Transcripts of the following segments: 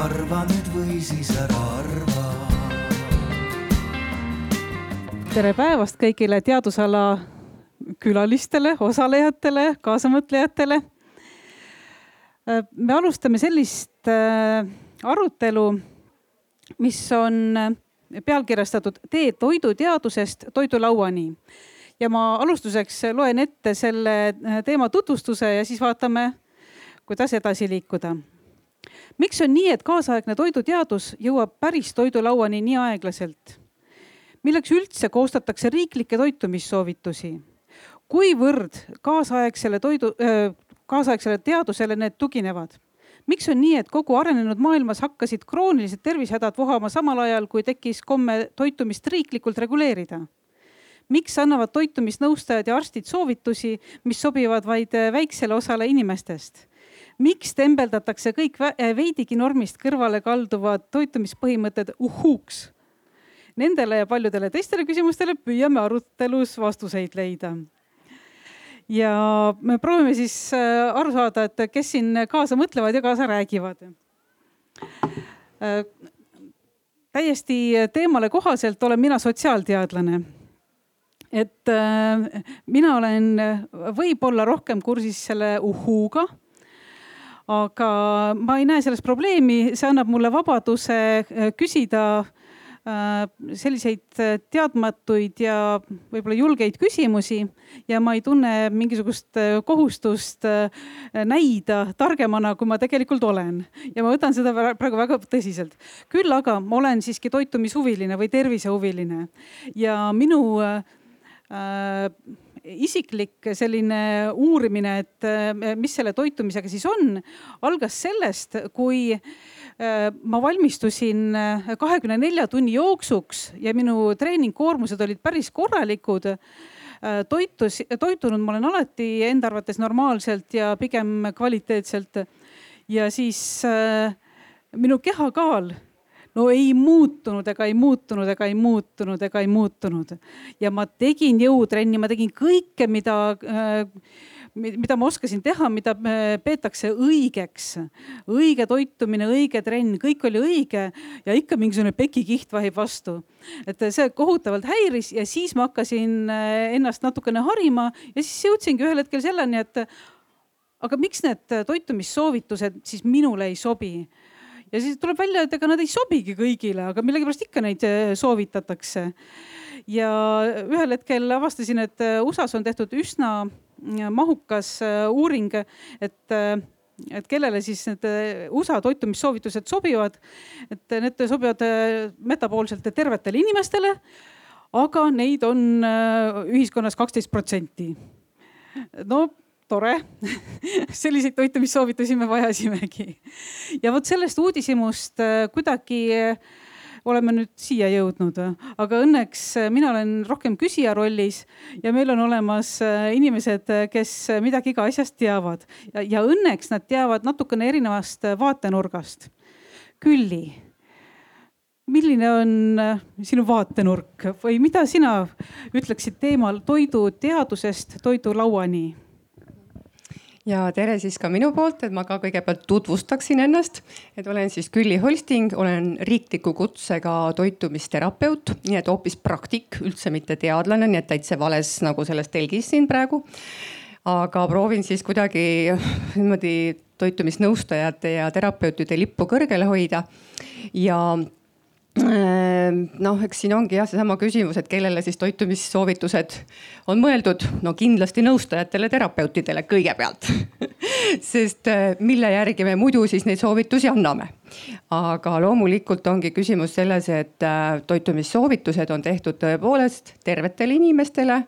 arva nüüd või siis ära arva. tere päevast kõigile teadusala külalistele, osalejatele, kaasamõtlejatele. me alustame sellist äh, arutelu, mis on pealkirjastatud Tee toiduteadusest toidulauani. ja ma alustuseks loen ette selle teema tutvustuse ja siis vaatame, kuidas edasi liikuda. Miks on nii, et kaasaegne toiduteadus jõuab päris toidulauani nii aeglaselt? milleks üldse koostatakse riiklikke toitumissoovitusi? kuivõrd kaasaegsele toidu, kaasaegsele teadusele need tuginevad? miks on nii, et kogu arenenud maailmas hakkasid kroonilised tervisehädad vohama samal ajal, kui tekkis komme toitumist riiklikult reguleerida? miks annavad toitumisnõustajad ja arstid soovitusi, mis sobivad vaid väiksele osale inimestest? Miks tembeldatakse kõik veidigi normist kõrvale kalduvad toitumispõhimõtted uhuuks? Nendele ja paljudele teistele küsimustele püüame arutelus vastuseid leida ja me proovime siis äh, aru saada, et kes siin kaasa mõtlevad ja kaasa räägivad. Äh, täiesti teemale kohaselt olen mina sotsiaalteadlane. et äh, mina olen võib-olla rohkem kursis selle uhuuga aga ma ei näe selles probleemi, see annab mulle vabaduse küsida Äh, selliseid äh, teadmatuid ja võib-olla julgeid küsimusi ja ma ei tunne mingisugust äh, kohustust näida targemana, kui ma tegelikult olen. ja ma võtan seda praegu väga tõsiselt. küll aga ma olen siiski toitumishuviline või tervisehuviline ja minu äh, isiklik selline uurimine, et mis selle toitumisega siis on, algas sellest, kui äh, Äh, ma valmistusin äh, kahekümne nelja tunni jooksuks ja minu treeningkoormused olid päris korralikud. Äh, toitus, toitunud ma olen alati enda arvates normaalselt ja pigem kvaliteetselt. ja siis minu kehakaal no ei muutunud ega ei muutunud ega ei muutunud ega ei muutunud. ja ma tegin jõutrenni, ma tegin kõike, mida äh, mida ma oskasin teha, mida peetakse õigeks. õige toitumine, õige trenn, kõik oli õige ja ikka mingisugune pekikiht vahib vastu. et see kohutavalt häiris ja siis ma hakkasin eh, ennast natukene harima ja siis jõudsingi ühel hetkel selleni, et aga miks need toitumissoovitused siis minule ei sobi ja siis tuleb välja, et ega nad ei sobigi kõigile, aga millegipärast ikka neid eh, soovitatakse. ja ühel hetkel avastasin, et eh, USA-s on tehtud üsna mahukas äh, uuring, et äh, et kellele siis need äh, USA toitumissoovitused sobivad. et need sobivad metaboolselt tervetele inimestele. aga neid on ühiskonnas kaksteist protsenti. no tore selliseid toitumissoovitusi me vajasimegi. ja vot sellest uudishimust kuidagi oleme nüüd siia jõudnud, aga õnneks äh, mina olen rohkem küsija rollis ja meil on olemas äh, inimesed, äh, kes midagi ka asjast teavad ja, ja õnneks nad teavad natukene erinevast vaatenurgast. Külli, milline on sinu vaatenurk või mida sina ütleksid teemal toiduteadusest toidulauani? Ja tere siis ka minu poolt, et ma ka kõigepealt tutvustaksin ennast. et olen siis Külli Holsting, olen riikliku kutsega toitumisterapeut, nii et hoopis praktik, üldse mitte teadlane, nii et täitsa vales nagu selles telgis siin praegu. aga proovin siis kuidagi niimoodi toitumisnõustajate ja terapeutide lippu kõrgele hoida ja noh, eks siin ongi jah, seesama küsimus, et kellele siis toitumissoovitused on mõeldud. no kindlasti nõustajatele, terapeutidele kõigepealt sest eh, mille järgi me muidu siis neid soovitusi anname. aga loomulikult ongi küsimus selles, et eh, toitumissoovitused on tehtud tõepoolest tervetele inimestele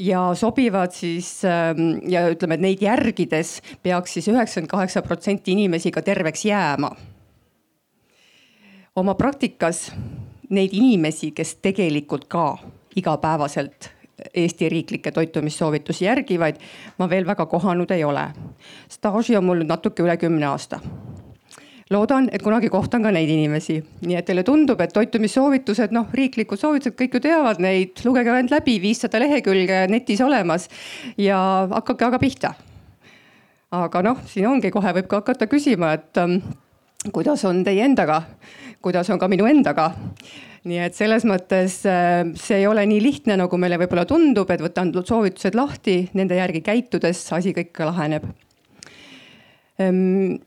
ja sobivad siis ehm, ja ütleme, et neid järgides peaks siis üheksakümmend kaheksa protsenti inimesi ka terveks jääma oma praktikas neid inimesi, kes tegelikult ka igapäevaselt Eesti riiklikke toitumissoovitusi järgivaid, ma veel väga kohanud ei ole. staaži on mul nüüd natuke üle kümne aasta. loodan, et kunagi kohtan ka neid inimesi, nii et teile tundub, et toitumissoovitused, noh, riiklikud soovitused, kõik ju teavad neid, lugege ainult läbi, viissada lehekülge netis olemas ja hakake aga pihta. aga noh, siin ongi kohe võib ka hakata küsima, et kuidas on teie endaga, kuidas on ka minu endaga nii et selles mõttes äh, see ei ole nii lihtne, nagu meile võib-olla tundub, et võtan soovitused lahti, nende järgi käitudes asi kõik laheneb ehm,.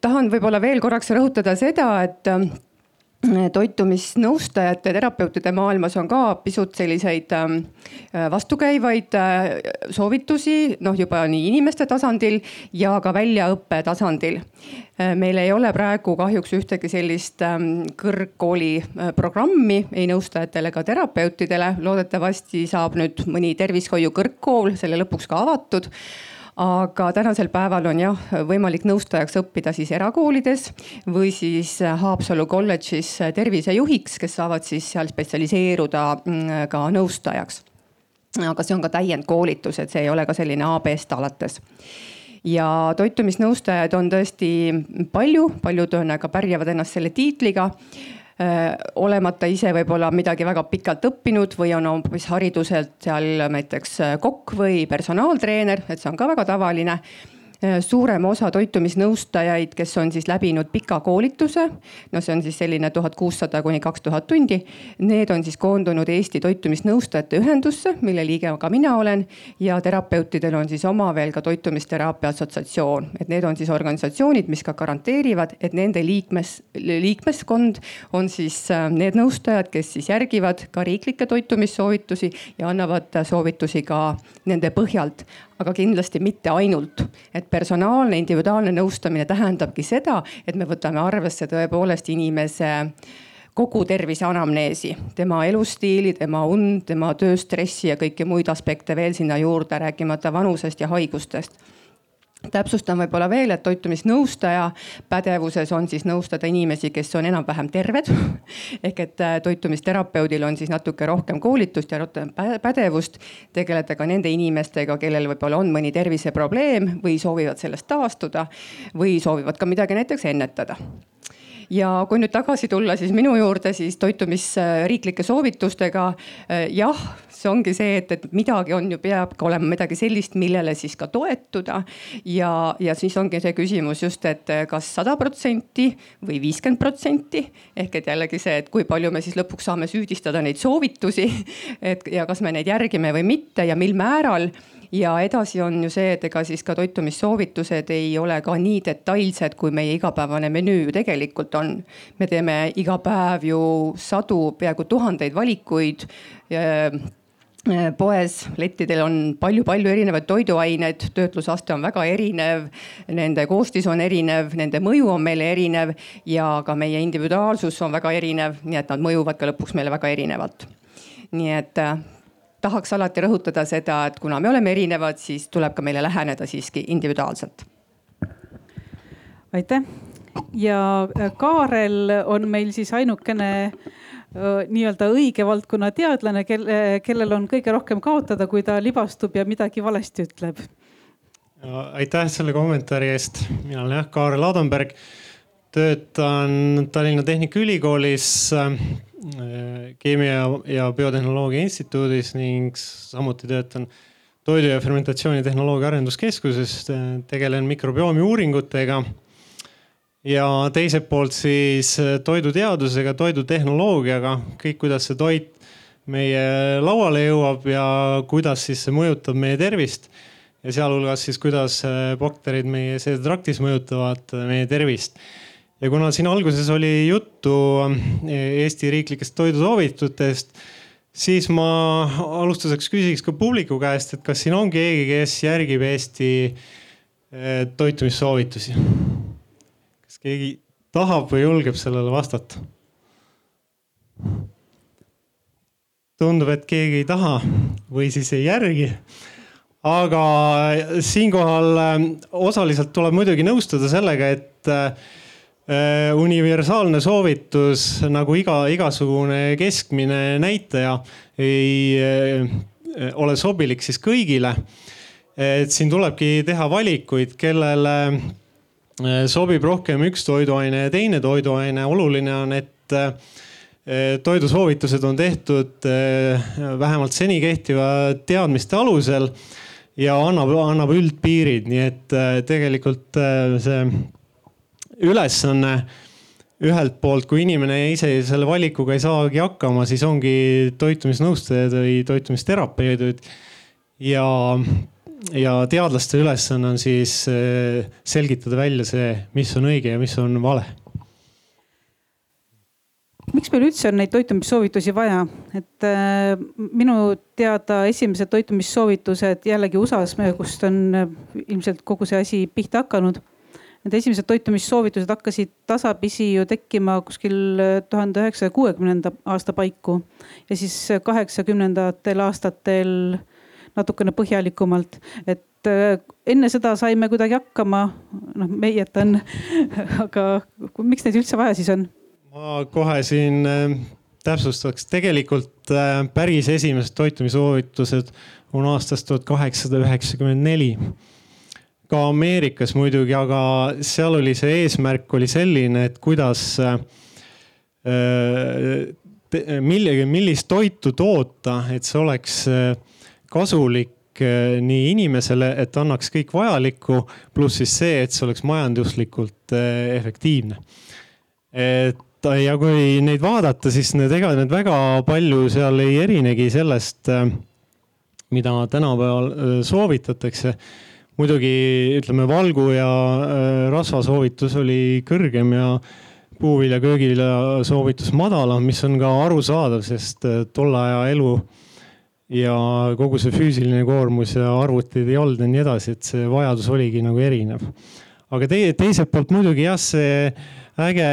tahan võib-olla veel korraks rõhutada seda, et toitumisnõustajate, terapeutide maailmas on ka pisut selliseid ähm, vastukäivaid äh, soovitusi, noh juba nii inimeste tasandil ja ka väljaõppe tasandil. Äh, meil ei ole praegu kahjuks ühtegi sellist ähm, kõrgkooli äh, programmi ei nõustajatele ega terapeutidele. loodetavasti saab nüüd mõni tervishoiu kõrgkool selle lõpuks ka avatud aga tänasel päeval on jah võimalik nõustajaks õppida siis erakoolides või siis Haapsalu kolledžis tervisejuhiks, kes saavad siis seal spetsialiseeruda mm, ka nõustajaks. aga see on ka täiendkoolitus, et see ei ole ka selline AB-st alates ja toitumisnõustajaid on tõesti palju, paljud on aga pärjavad ennast selle tiitliga olemata ise võib-olla midagi väga pikalt õppinud või on hoopis hariduselt seal näiteks kokk või personaaltreener, et see on ka väga tavaline suurem osa toitumisnõustajaid, kes on siis läbinud pika koolituse, no see on siis selline tuhat kuussada kuni kaks tuhat tundi. Need on siis koondunud Eesti Toitumisnõustajate Ühendusse, mille liige ka mina olen ja terapeutidel on siis oma veel ka toitumisteraapia assotsiatsioon, et need on siis organisatsioonid, mis ka garanteerivad, et nende liikmes, liikmeskond on siis äh, need nõustajad, kes siis järgivad ka riiklikke toitumissoovitusi ja annavad soovitusi ka nende põhjalt aga kindlasti mitte ainult. et personaalne, individuaalne nõustamine tähendabki seda, et me võtame arvesse tõepoolest inimese kogu tervise anamneesi, tema elustiili, tema und, tema tööstressi ja kõiki muid aspekte veel sinna juurde, rääkimata vanusest ja haigustest täpsustan võib-olla veel, et toitumisnõustaja pädevuses on siis nõustada inimesi, kes on enam-vähem terved. ehk et äh, toitumisterapeudil on siis natuke rohkem koolitust ja rohkem pädevust tegeleda ka nende inimestega, kellel võib-olla on mõni terviseprobleem või soovivad sellest taastuda või soovivad ka midagi näiteks ennetada ja kui nüüd tagasi tulla siis minu juurde, siis toitumisriiklike soovitustega. Eh, jah, see ongi see, et, et midagi on ju, peab ka olema midagi sellist, millele siis ka toetuda. ja, ja siis ongi see küsimus just, et kas sada protsenti või viiskümmend protsenti. ehk et jällegi see, et kui palju me siis lõpuks saame süüdistada neid soovitusi. et ja kas me neid järgime või mitte ja mil määral ja edasi on ju see, et ega siis ka toitumissoovitused ei ole ka nii detailsed, kui meie igapäevane menüü ju tegelikult on. me teeme iga päev ju sadu, peaaegu tuhandeid valikuid poes, lettidel on palju-palju erinevaid toiduaineid, töötlusaste on väga erinev, nende koostis on erinev, nende mõju on meile erinev ja ka meie individuaalsus on väga erinev, nii et nad mõjuvad ka lõpuks meile väga erinevalt. nii et tahaks alati rõhutada seda, et kuna me oleme erinevad, siis tuleb ka meile läheneda siiski individuaalselt. aitäh ja äh, Kaarel on meil siis ainukene äh, nii-öelda õige valdkonna teadlane, kelle, kellel on kõige rohkem kaotada, kui ta libastub ja midagi valesti ütleb. aitäh selle kommentaari eest. mina olen jah, Kaarel Adamberg. töötan Tallinna Tehnikaülikoolis äh, keemia ja biotehnoloogia instituudis ning samuti töötan toidu ja fermentatsioonitehnoloogia arenduskeskuses, tegelen mikrobiomi uuringutega. ja teiselt poolt siis toiduteadusega, toidutehnoloogiaga, kõik, kuidas see toit meie lauale jõuab ja kuidas siis see mõjutab meie tervist. ja sealhulgas siis, kuidas bakterid meie seedetraktis mõjutavad meie tervist ja kuna siin alguses oli juttu eh, Eesti riiklikest toidusoovitutest, siis ma alustuseks küsiks ka publiku käest, et kas siin on keegi, kes järgib Eesti eh, toitumissoovitusi? kas keegi tahab või julgeb sellele vastata? tundub, et keegi ei taha või siis ei järgi aga siinkohal eh, osaliselt tuleb muidugi nõustuda sellega, et Äh, universaalne soovitus nagu iga, igasugune keskmine näitaja ei äh, ole sobilik siis kõigile. et siin tulebki teha valikuid, kellele äh, sobib rohkem üks toiduaine ja teine toiduaine. oluline on, et toidusoovitused on tehtud vähemalt seni kehtiva teadmiste alusel ja annab, annab üldpiirid, nii et tegelikult see ülesanne ühelt poolt, kui inimene ise selle valikuga ei saagi hakkama, siis ongi toitumisnõustajad või toitumisterapeudid. ja, ja teadlaste ülesanne on siis äh, selgitada välja see, mis on õige ja mis on vale miks meil üldse on neid toitumissoovitusi vaja, et äh, minu teada esimesed toitumissoovitused jällegi USA-s, kust on äh, ilmselt kogu see asi pihta hakanud. Need esimesed toitumissoovitused hakkasid tasapisi ju tekkima kuskil äh, tuhande üheksasaja kuuekümnenda aasta paiku ja siis kaheksakümnendatel aastatel natukene põhjalikumalt, et enne seda saime kuidagi hakkama, noh meie jätan, aga miks neid üldse vaja siis on? ma kohe siin äh, täpsustaks, tegelikult äh, päris esimesed toitumissoovitused on aastast tuhat kaheksasada üheksakümmend neli. Ka Ameerikas muidugi, aga seal oli see eesmärk oli selline, et kuidas äh, millega, millist toitu toota, et see oleks kasulik nii inimesele, et annaks kõik vajalikku, pluss siis see, et see oleks majanduslikult efektiivne. et ja kui neid vaadata, siis need, ega need väga palju seal ei erinegi sellest, äh, mida tänapäeval äh, soovitatakse. Muidugi ütleme, valgu ja äh, rasva soovitus oli kõrgem ja puuvilja, köögivilja soovitus madalam, mis on ka arusaadav, sest tolle aja elu ja kogu see füüsiline koormus ja arvutid ei olnud ja nii edasi, et see vajadus oligi nagu erinev. aga teie, teiselt poolt muidugi jah, see äge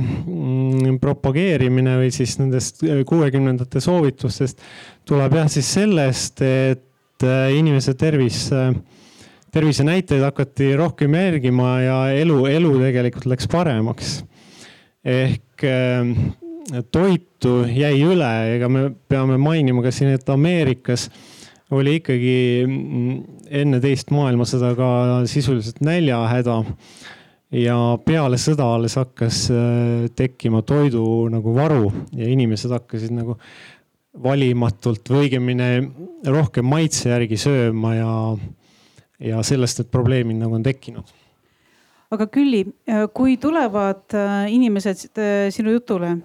mm, propageerimine või siis nendest äh, kuuekümnendate soovitustest tuleb jah siis sellest, et äh, inimese tervis, äh, tervisenäitajaid hakati rohkem järgima ja elu, elu tegelikult läks paremaks. ehk toitu jäi üle, ega me peame mainima ka siin, et Ameerikas oli ikkagi mm, enne teist maailmasõda ka sisuliselt näljahäda ja peale sõda alles hakkas äh, tekkima toidu nagu varu ja inimesed hakkasid nagu valimatult või õigemini rohkem maitse järgi sööma ja, ja sellest need probleemid nagu on tekkinud. aga Külli, äh, kui tulevad äh, inimesed sinu jutule,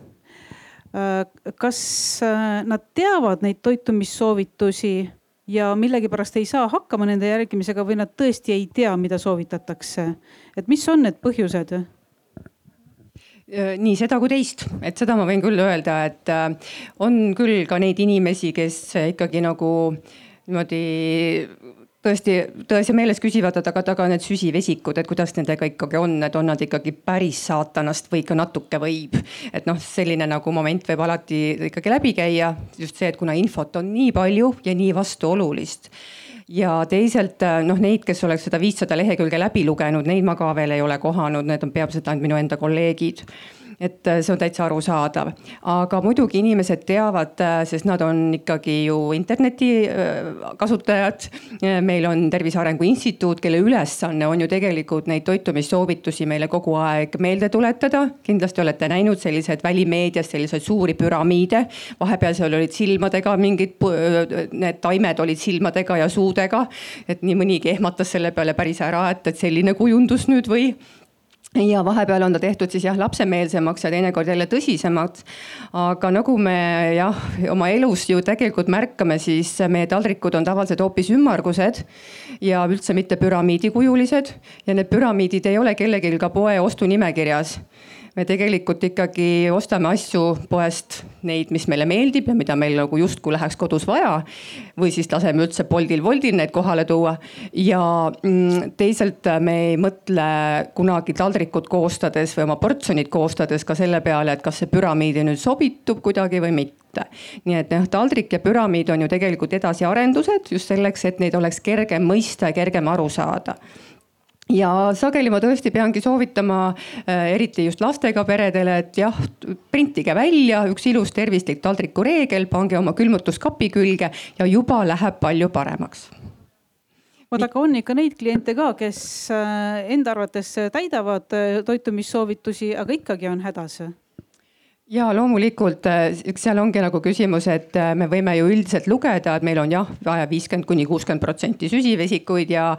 kas nad teavad neid toitumissoovitusi ja millegipärast ei saa hakkama nende järgimisega või nad tõesti ei tea, mida soovitatakse. et mis on need põhjused? nii seda kui teist, et seda ma võin küll öelda, et äh, on küll ka neid inimesi, kes ikkagi nagu niimoodi tõesti, tõesti meeles küsivad, et aga taga need süsivesikud, et kuidas nendega ikkagi on, et on nad ikkagi päris saatanast või ikka natuke võib. et noh, selline nagu moment võib alati ikkagi läbi käia, just see, et kuna infot on nii palju ja nii vastuolulist. Ja teisalt noh, neid, kes oleks seda viissada lehekülge läbi lugenud, neid ma ka veel ei ole kohanud, need on peamiselt ainult minu enda kolleegid et äh, see on täitsa arusaadav. aga muidugi inimesed teavad, äh, sest nad on ikkagi ju interneti äh, kasutajad. meil on Tervise Arengu Instituut, kelle ülesanne on ju tegelikult neid toitumissoovitusi meile kogu aeg meelde tuletada. kindlasti olete näinud selliseid välimeedias selliseid suuri püramiide. vahepeal seal olid silmadega mingid, need taimed olid silmadega ja suudega. et nii mõnigi ehmatas selle peale päris ära, et, et selline kujundus nüüd või ja vahepeal on ta tehtud siis jah lapsemeelsemaks ja teinekord jälle tõsisemaks. aga nagu me jah oma elus ju tegelikult märkame, siis meie taldrikud on tavaliselt hoopis ümmargused ja üldse mitte püramiidikujulised ja need püramiidid ei ole kellelgi ka poe ostunimekirjas me tegelikult ikkagi ostame asju poest neid, mis meile meeldib ja mida meil nagu justkui läheks kodus vaja. või siis laseme üldse Boltil, Woltil need kohale tuua. Ja mm, teisalt me ei mõtle kunagi taldrikut koostades või oma portsjonit koostades ka selle peale, et kas see püramiidi nüüd sobitub kuidagi või mitte. Nii et jah, taldrik ja püramiid on ju tegelikult edasiarendused just selleks, et neid oleks kergem mõista ja kergem aru saada ja sageli ma tõesti peangi soovitama äh, eriti just lastega peredele, et jah, printige välja üks ilus tervislik taldrikureegel, pange oma külmutuskapi külge ja juba läheb palju paremaks. Vot aga on ikka neid kliente ka, kes äh, enda arvates täidavad äh, toitumissoovitusi, aga ikkagi on hädas ja loomulikult, eks seal ongi nagu küsimus, et me võime ju üldiselt lugeda, et meil on jah, vaja viiskümmend kuni kuuskümmend protsenti süsivesikuid ja.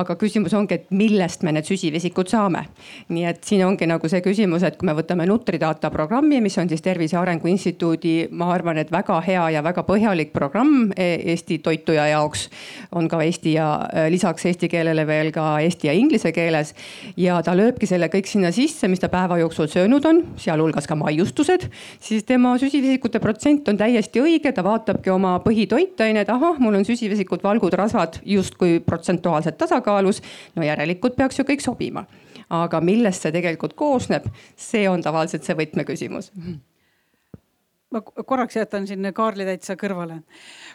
aga küsimus ongi, et millest me need süsivesikud saame. nii et siin ongi nagu see küsimus, et kui me võtame Nutridata programmi, mis on siis Tervise Arengu Instituudi, ma arvan, et väga hea ja väga põhjalik programm e-, Eesti toituja jaoks. on ka eesti ja lisaks eesti keelele veel ka eesti ja inglise keeles ja ta lööbki selle kõik sinna sisse, mis ta päeva jooksul söönud on, sealhulgas ka maiustused sööd, siis tema süsivesikute protsent on täiesti õige, ta vaatabki oma põhitoitained, ahah, mul on süsivesikud, valgud, rasvad justkui protsentuaalselt tasakaalus. no järelikult peaks ju kõik sobima. aga millest see tegelikult koosneb, see on tavaliselt see võtmeküsimus ma korraks jätan siin Kaarli täitsa kõrvale.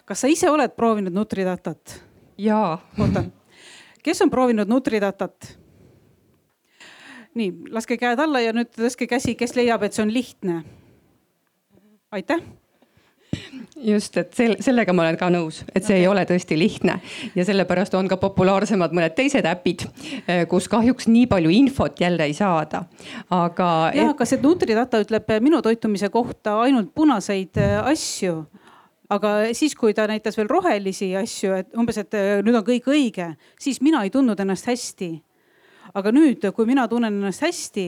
kas sa ise oled proovinud Nutridatat? jaa. oota, kes on proovinud Nutridatat? Nii, laske käed alla ja nüüd tõstke käsi, kes leiab, et see on lihtne. aitäh just, et sel, sellega ma olen ka nõus, et see okay. ei ole tõesti lihtne ja sellepärast on ka populaarsemad mõned teised äpid, eh, kus kahjuks nii palju infot jälle ei saada, aga. jah et..., aga see Nutridata ütleb minu toitumise kohta ainult punaseid eh, asju aga siis, kui ta näitas veel rohelisi asju, et umbes, et eh, nüüd on kõik õige, siis mina ei tundnud ennast hästi aga nüüd, kui mina tunnen ennast hästi,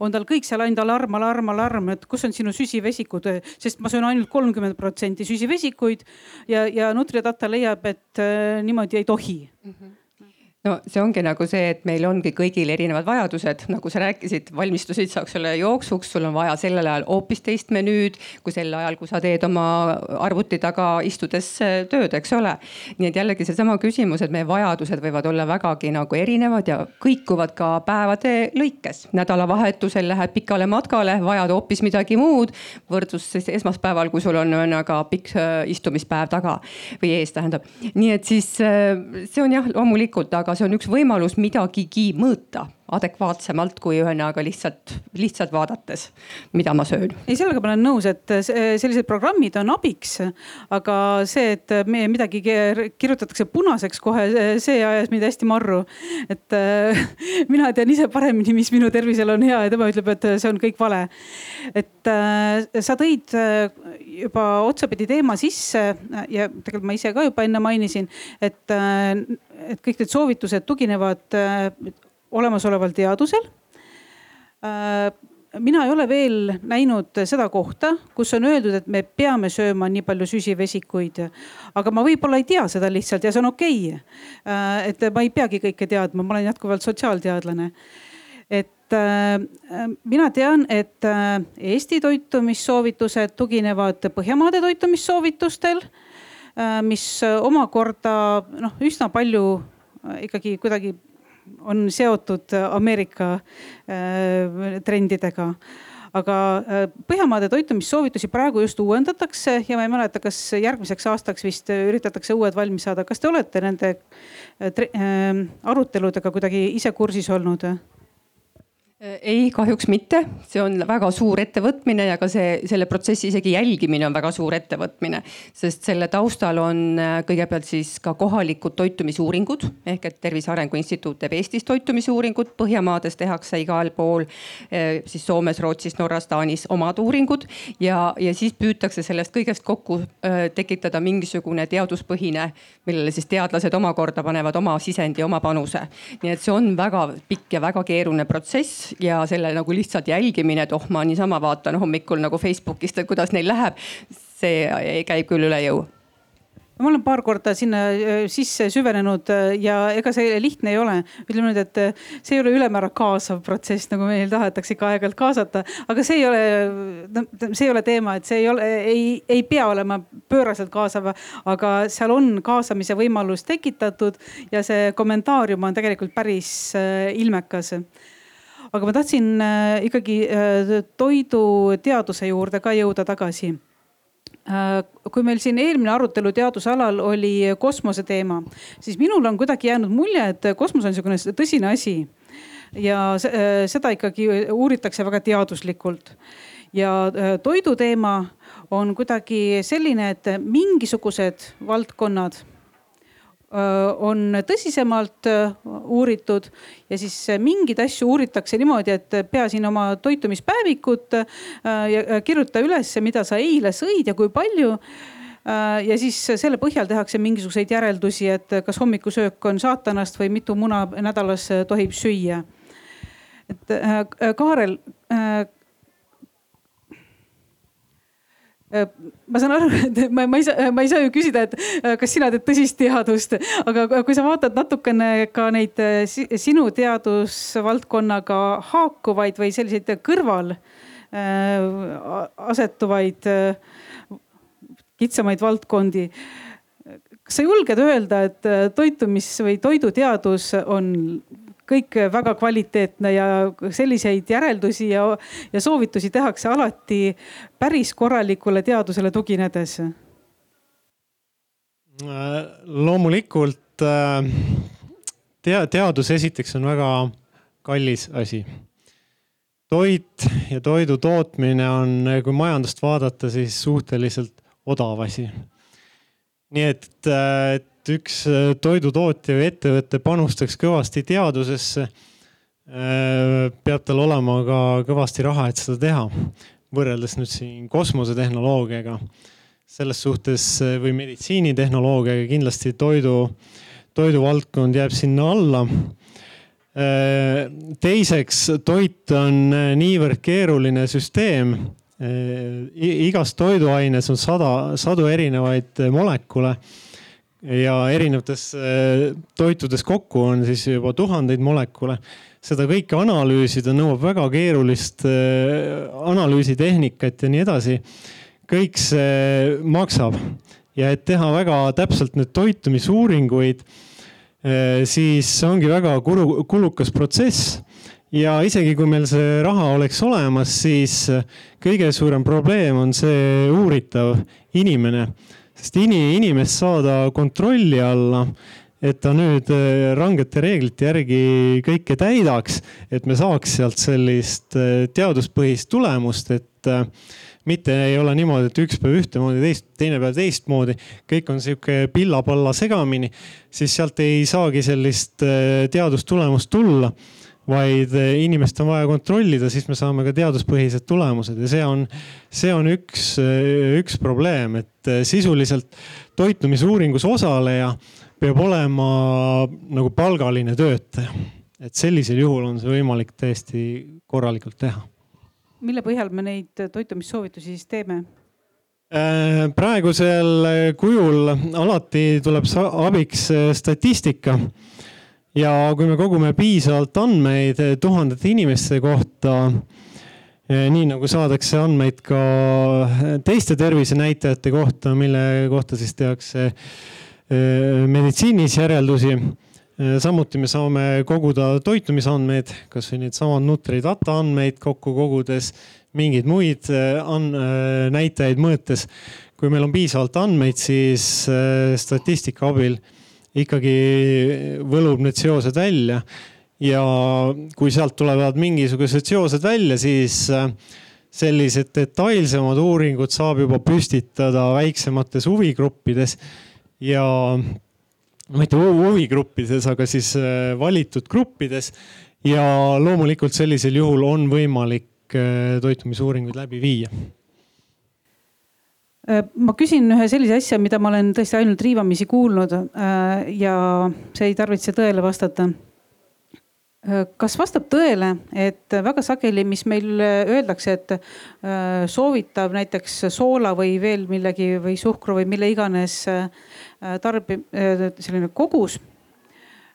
on tal kõik seal ainult alarm, alarm, alarm, et kus on sinu süsivesikud, sest ma söön ainult kolmkümmend protsenti süsivesikuid ja, ja Nutridata leiab, et äh, niimoodi ei tohi mm. -hmm no see ongi nagu see, et meil ongi kõigil erinevad vajadused, nagu sa rääkisid, valmistusid, eks ole, jooksuks, sul on vaja sellel ajal hoopis teist menüüd kui sel ajal, kui sa teed oma arvuti taga istudes tööd, eks ole. nii et jällegi seesama küsimus, et meie vajadused võivad olla vägagi nagu erinevad ja kõikuvad ka päevade lõikes. nädalavahetusel lähed pikale matkale, vajad hoopis midagi muud võrdlus siis esmaspäeval, kui sul on ühesõnaga pikk äh, istumispäev taga või ees, tähendab. nii et siis äh, see on jah, loomulikult, aga aga see on üks võimalus midagigi mõõta adekvaatsemalt kui ühesõnaga lihtsalt, lihtsalt vaadates, mida ma söön. ei, sellega ma olen nõus, et sellised programmid on abiks, aga see, et me midagi kirjutatakse punaseks kohe, see ajas mind hästi marru. et äh, mina tean ise paremini, mis minu tervisele on hea ja tema ütleb, et see on kõik vale. et äh, sa tõid äh, juba otsapidi teema sisse ja tegelikult ma ise ka juba enne mainisin, et, et kõik need soovitused tuginevad olemasoleval teadusel. Äh, mina ei ole veel näinud seda kohta, kus on öeldud, et me peame sööma nii palju süsivesikuid. aga ma võib-olla ei tea seda lihtsalt ja see on okei okay.. Äh, et ma ei peagi kõike teadma, ma olen jätkuvalt sotsiaalteadlane. et äh, mina tean, et Eesti toitumissoovitused tuginevad Põhjamaade toitumissoovitustel, mis omakorda noh, üsna palju ikkagi kuidagi on seotud Ameerika äh, trendidega aga äh, Põhjamaade toitumissoovitusi praegu just uuendatakse ja ma ei mäleta, kas järgmiseks aastaks vist üritatakse uued valmis saada. kas te olete nende äh, aruteludega kuidagi ise kursis olnud? Ei, kahjuks mitte, see on väga suur ettevõtmine ja ka see, selle protsessi isegi jälgimine on väga suur ettevõtmine. sest selle taustal on äh, kõigepealt siis ka kohalikud toitumisuuringud ehk et Tervise Arengu Instituut teeb Eestis toitumisuuringud, Põhjamaades tehakse igal pool. Äh, siis Soomes, Rootsis, Norras, Taanis omad uuringud ja, ja siis püütakse sellest kõigest kokku äh, tekitada mingisugune teaduspõhine, millele siis teadlased omakorda panevad oma sisendi, oma panuse. nii et see on väga pikk ja väga keeruline protsess ja selle nagu lihtsalt jälgimine, et oh, ma niisama vaatan hommikul nagu Facebookist, et kuidas neil läheb. see käib küll üle jõu ma olen paar korda sinna äh, sisse süvenenud äh, ja ega see lihtne ei ole. ütleme nüüd, et äh, see ei ole ülemäära kaasav protsess, nagu meil tahetakse ikka aeg-ajalt kaasata, aga see ei ole, see ei ole teema, et see ei ole, ei, ei pea olema pööraselt kaasav, aga seal on kaasamise võimalus tekitatud ja see kommentaarium on tegelikult päris ilmekas aga ma tahtsin äh, ikkagi äh, toiduteaduse juurde ka jõuda tagasi äh, kui meil siin eelmine arutelu teadusalal oli kosmose teema, siis minul on kuidagi jäänud mulje, et kosmos on niisugune tõsine asi. ja seda ikkagi uuritakse väga teaduslikult. ja toidu teema on kuidagi selline, et mingisugused valdkonnad on tõsisemalt uuritud ja siis mingeid asju uuritakse niimoodi, et pea siin oma toitumispäevikut ja kirjuta üles, mida sa eile sõid ja kui palju ja siis selle põhjal tehakse mingisuguseid järeldusi, et kas hommikusöök on saatanast või mitu muna nädalas tohib süüa. et Kaarel Äh, ma saan aru, et ma, ma ei saa, ma ei saa ju küsida, et äh, kas sina teed tõsist teadust, aga kui sa vaatad natukene ka neid äh, sinu teadusvaldkonnaga haakuvaid või selliseid kõrval asetuvaid kitsamaid valdkondi. kas sa julged öelda, et toitumis või toiduteadus on kõik väga kvaliteetne ja selliseid järeldusi ja, ja soovitusi tehakse alati päris korralikule teadusele tuginedes. loomulikult äh, tea-, teadus esiteks on väga kallis asi. toit ja toidu tootmine on, kui majandust vaadata, siis suhteliselt odav asi. nii et, äh, et üks äh, toidutootja või ettevõte panustaks kõvasti teadusesse, äh, peab tal olema ka kõvasti raha, et seda teha. võrreldes nüüd siin kosmosetehnoloogiaga, selles suhtes äh, või meditsiinitehnoloogiaga kindlasti toidu, toiduvaldkond jääb sinna alla teiseks, toit on niivõrd keeruline süsteem. igas toiduaines on sada, sadu erinevaid molekule ja erinevates äh, toitudes kokku on siis juba tuhandeid molekule. seda kõike analüüsida nõuab väga keerulist äh, analüüsitehnikat ja nii edasi. kõik see maksab ja et teha väga täpselt need toitumisuuringuid, äh, siis ongi väga kulu, kulukas protsess ja isegi kui meil see raha oleks olemas, siis kõige suurem probleem on see uuritav inimene sest ini-, inimest saada kontrolli alla, et ta nüüd äh, rangete reeglite järgi kõike täidaks, et me saaks sealt sellist äh, teaduspõhist tulemust, et äh, mitte ei ole niimoodi, et üks päev ühtemoodi, teist, teine päev teistmoodi, kõik on sihuke pilla-palla segamini, siis sealt ei saagi sellist teadustulemust tulla vaid eh, inimest on vaja kontrollida, siis me saame ka teaduspõhised tulemused ja see on, see on üks, eh, üks probleem, et eh, sisuliselt toitumisuuringus osaleja peab olema nagu palgaline töötaja. et sellisel juhul on see võimalik täiesti korralikult teha. mille põhjal me neid toitumissoovitusi siis teeme? praegusel kujul alati tuleb abiks statistika ja kui me kogume piisavalt andmeid tuhandete inimeste kohta, eh, nii nagu saadakse andmeid ka teiste tervisenäitajate kohta, mille kohta siis tehakse eh, meditsiinis järeldusi. Eh, samuti me saame koguda toitumisandmeid, kasvõi needsamad Nutri-Data andmeid kokku kogudes, mingeid muid näitajaid mõõtes. kui meil on piisavalt andmeid, siis statistika abil ikkagi võlub need seosed välja. ja kui sealt tulevad mingisugused seosed välja, siis äh, sellised detailsemad uuringud saab juba püstitada väiksemates huvigruppides ja mitte huvigruppides, aga siis äh, valitud gruppides. ja loomulikult sellisel juhul on võimalik äh, toitumisuuringuid läbi viia ma küsin ühe sellise asja, mida ma olen tõesti ainult riivamisi kuulnud äh, ja see ei tarvitse tõele vastata. Äh, kas vastab tõele, et väga sageli, mis meil öeldakse, et soovitav näiteks soola või veel millegi või suhkru või mille iganes tarbi-, selline kogus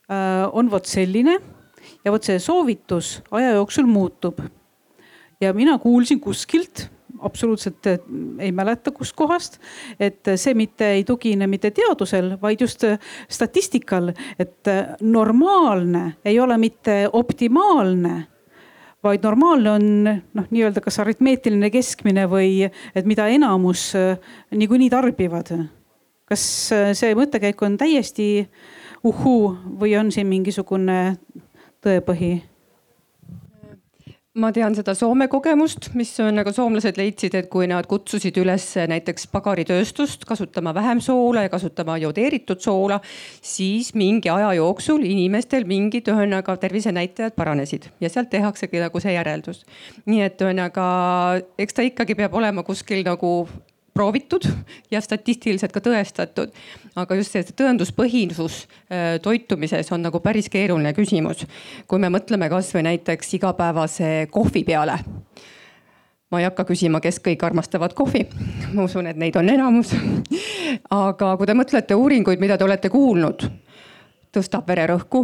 on vot selline ja vot see soovitus aja jooksul muutub. ja mina kuulsin kuskilt absoluutselt eh, ei mäleta, kustkohast, et see mitte ei tugine mitte teadusel, vaid just eh, statistikal, et normaalne ei ole mitte optimaalne vaid normaalne on noh, nii-öelda kas aritmeetiline keskmine või et mida enamus niikuinii tarbivad. kas see mõttekäik on täiesti uhuu või on siin mingisugune tõepõhi? Ma tean seda Soome kogemust, mis on nagu soomlased leidsid, et kui nad kutsusid üles näiteks pagaritööstust kasutama vähem soola ja kasutama jodeeritud soola, siis mingi aja jooksul inimestel mingid ühesõnaga tervisenäitajad paranesid ja sealt tehaksegi nagu see järeldus. nii et ühesõnaga, eks ta ikkagi peab olema kuskil nagu proovitud ja statistiliselt ka tõestatud. aga just see tõenduspõhisus äh, toitumises on nagu päris keeruline küsimus. kui me mõtleme kasvõi näiteks igapäevase kohvi peale ma ei hakka küsima, kes kõik armastavad kohvi. ma usun, et neid on enamus. aga kui te mõtlete uuringuid, mida te olete kuulnud, tõstab vererõhku,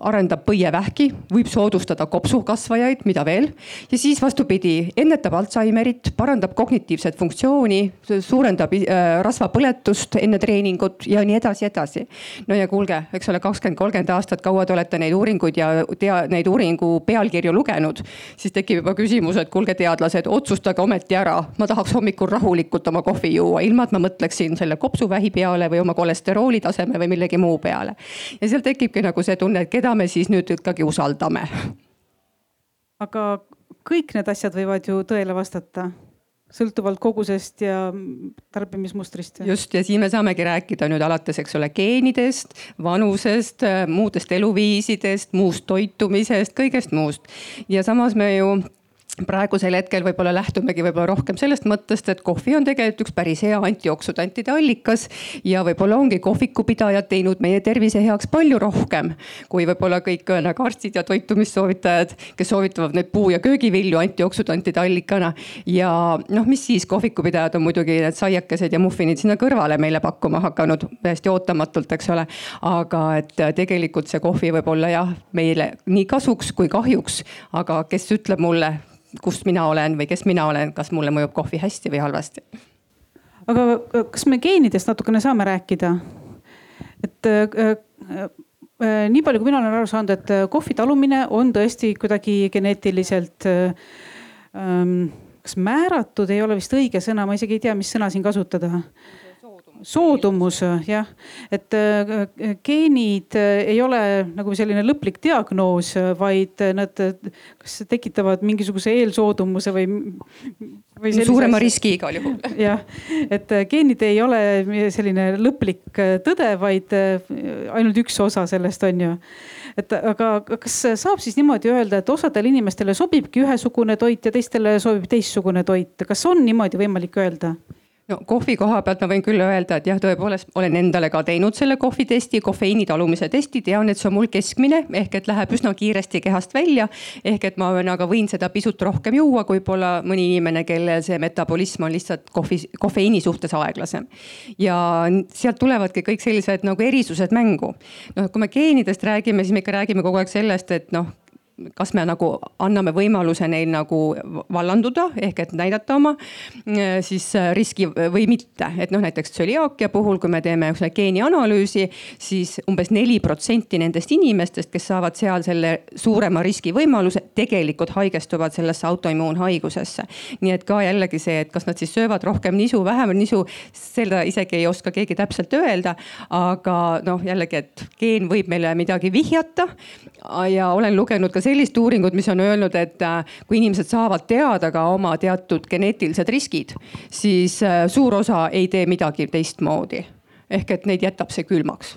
arendab põievähki, võib soodustada kopsukasvajaid, mida veel. ja siis vastupidi, ennetab Alžeimerit, parandab kognitiivset funktsiooni, suurendab äh, rasvapõletust enne treeningut ja nii edasi, edasi. no ja kuulge, eks ole, kakskümmend, kolmkümmend aastat, kaua te olete neid uuringuid ja tea neid uuringu pealkirju lugenud, siis tekib juba küsimus, et kuulge, teadlased, otsustage ometi ära, ma tahaks hommikul rahulikult oma kohvi juua, ilma et ma mõtleksin selle kopsuvähi peale või oma kolesterooli taseme või millegi muu peale. ja seal tekibki nagu see tunne, et keda me siis nüüd ikkagi usaldame. aga kõik need asjad võivad ju tõele vastata sõltuvalt kogusest ja tarbimismustrist. just ja siin me saamegi rääkida nüüd alates, eks ole, geenidest, vanusest, muudest eluviisidest, muust toitumisest, kõigest muust. ja samas me ju praegusel hetkel võib-olla lähtumegi võib-olla rohkem sellest mõttest, et kohvi on tegelikult üks päris hea antioksüdantide allikas. ja võib-olla ongi kohvikupidajad teinud meie tervise heaks palju rohkem kui võib-olla kõik nagu arstid ja toitumissoovitajad, kes soovitavad neid puu- ja köögivilju antioksüdantide allikana. ja noh, mis siis kohvikupidajad on muidugi need saiakesed ja muffinid sinna kõrvale meile pakkuma hakanud täiesti ootamatult, eks ole. aga et tegelikult see kohvi võib olla jah, meile nii kasuks kui kahjuks, aga kes ütleb mulle kust mina olen või kes mina olen, kas mulle mõjub kohvi hästi või halvasti. aga äh, kas me geenidest natukene saame rääkida? et äh, äh, nii palju, kui mina olen aru saanud, et kohvi talumine on tõesti kuidagi geneetiliselt ähm, kas määratud, ei ole vist õige sõna, ma isegi ei tea, mis sõna siin kasutada soodumus jah, et äh, geenid äh, ei ole nagu selline lõplik diagnoos, vaid nad kas tekitavad mingisuguse eelsoodumuse või, või. suurema riski igal juhul. jah, et äh, geenid ei ole selline lõplik tõde, vaid ainult üks osa sellest on ju et aga kas saab siis niimoodi öelda, et osadele inimestele sobibki ühesugune toit ja teistele sobib teistsugune toit, kas on niimoodi võimalik öelda? No kohvi koha pealt ma võin küll öelda, et jah, tõepoolest olen endale ka teinud selle kohvitesti, kofeiini talumise testi, tean, et see on mul keskmine ehk et läheb üsna kiiresti kehast välja. ehk et ma aga võin seda pisut rohkem juua, kui võib-olla mõni inimene, kellel see metabolism on lihtsalt kohvi, kofeiini suhtes aeglasem. ja sealt tulevadki kõik sellised nagu erisused mängu. noh, kui me geenidest räägime, siis me ikka räägime kogu aeg sellest, et noh kas me nagu anname võimaluse neil nagu vallanduda ehk et näidata oma äh, siis äh, riski või mitte, et noh, näiteks tsöliaakia puhul, kui me teeme selle geenianalüüsi, siis umbes neli protsenti nendest inimestest, kes saavad seal selle suurema riski võimaluse, tegelikult haigestuvad sellesse autoimmuunhaigusesse. nii et ka jällegi see, et kas nad siis söövad rohkem nisu, vähem nisu, seda isegi ei oska keegi täpselt öelda. aga noh, jällegi, et geen võib meile midagi vihjata ja olen lugenud ka sellist uuringut, mis on öelnud, et äh, kui inimesed saavad teada ka oma teatud geneetilised riskid, siis äh, suur osa ei tee midagi teistmoodi. ehk et neid jätab see külmaks.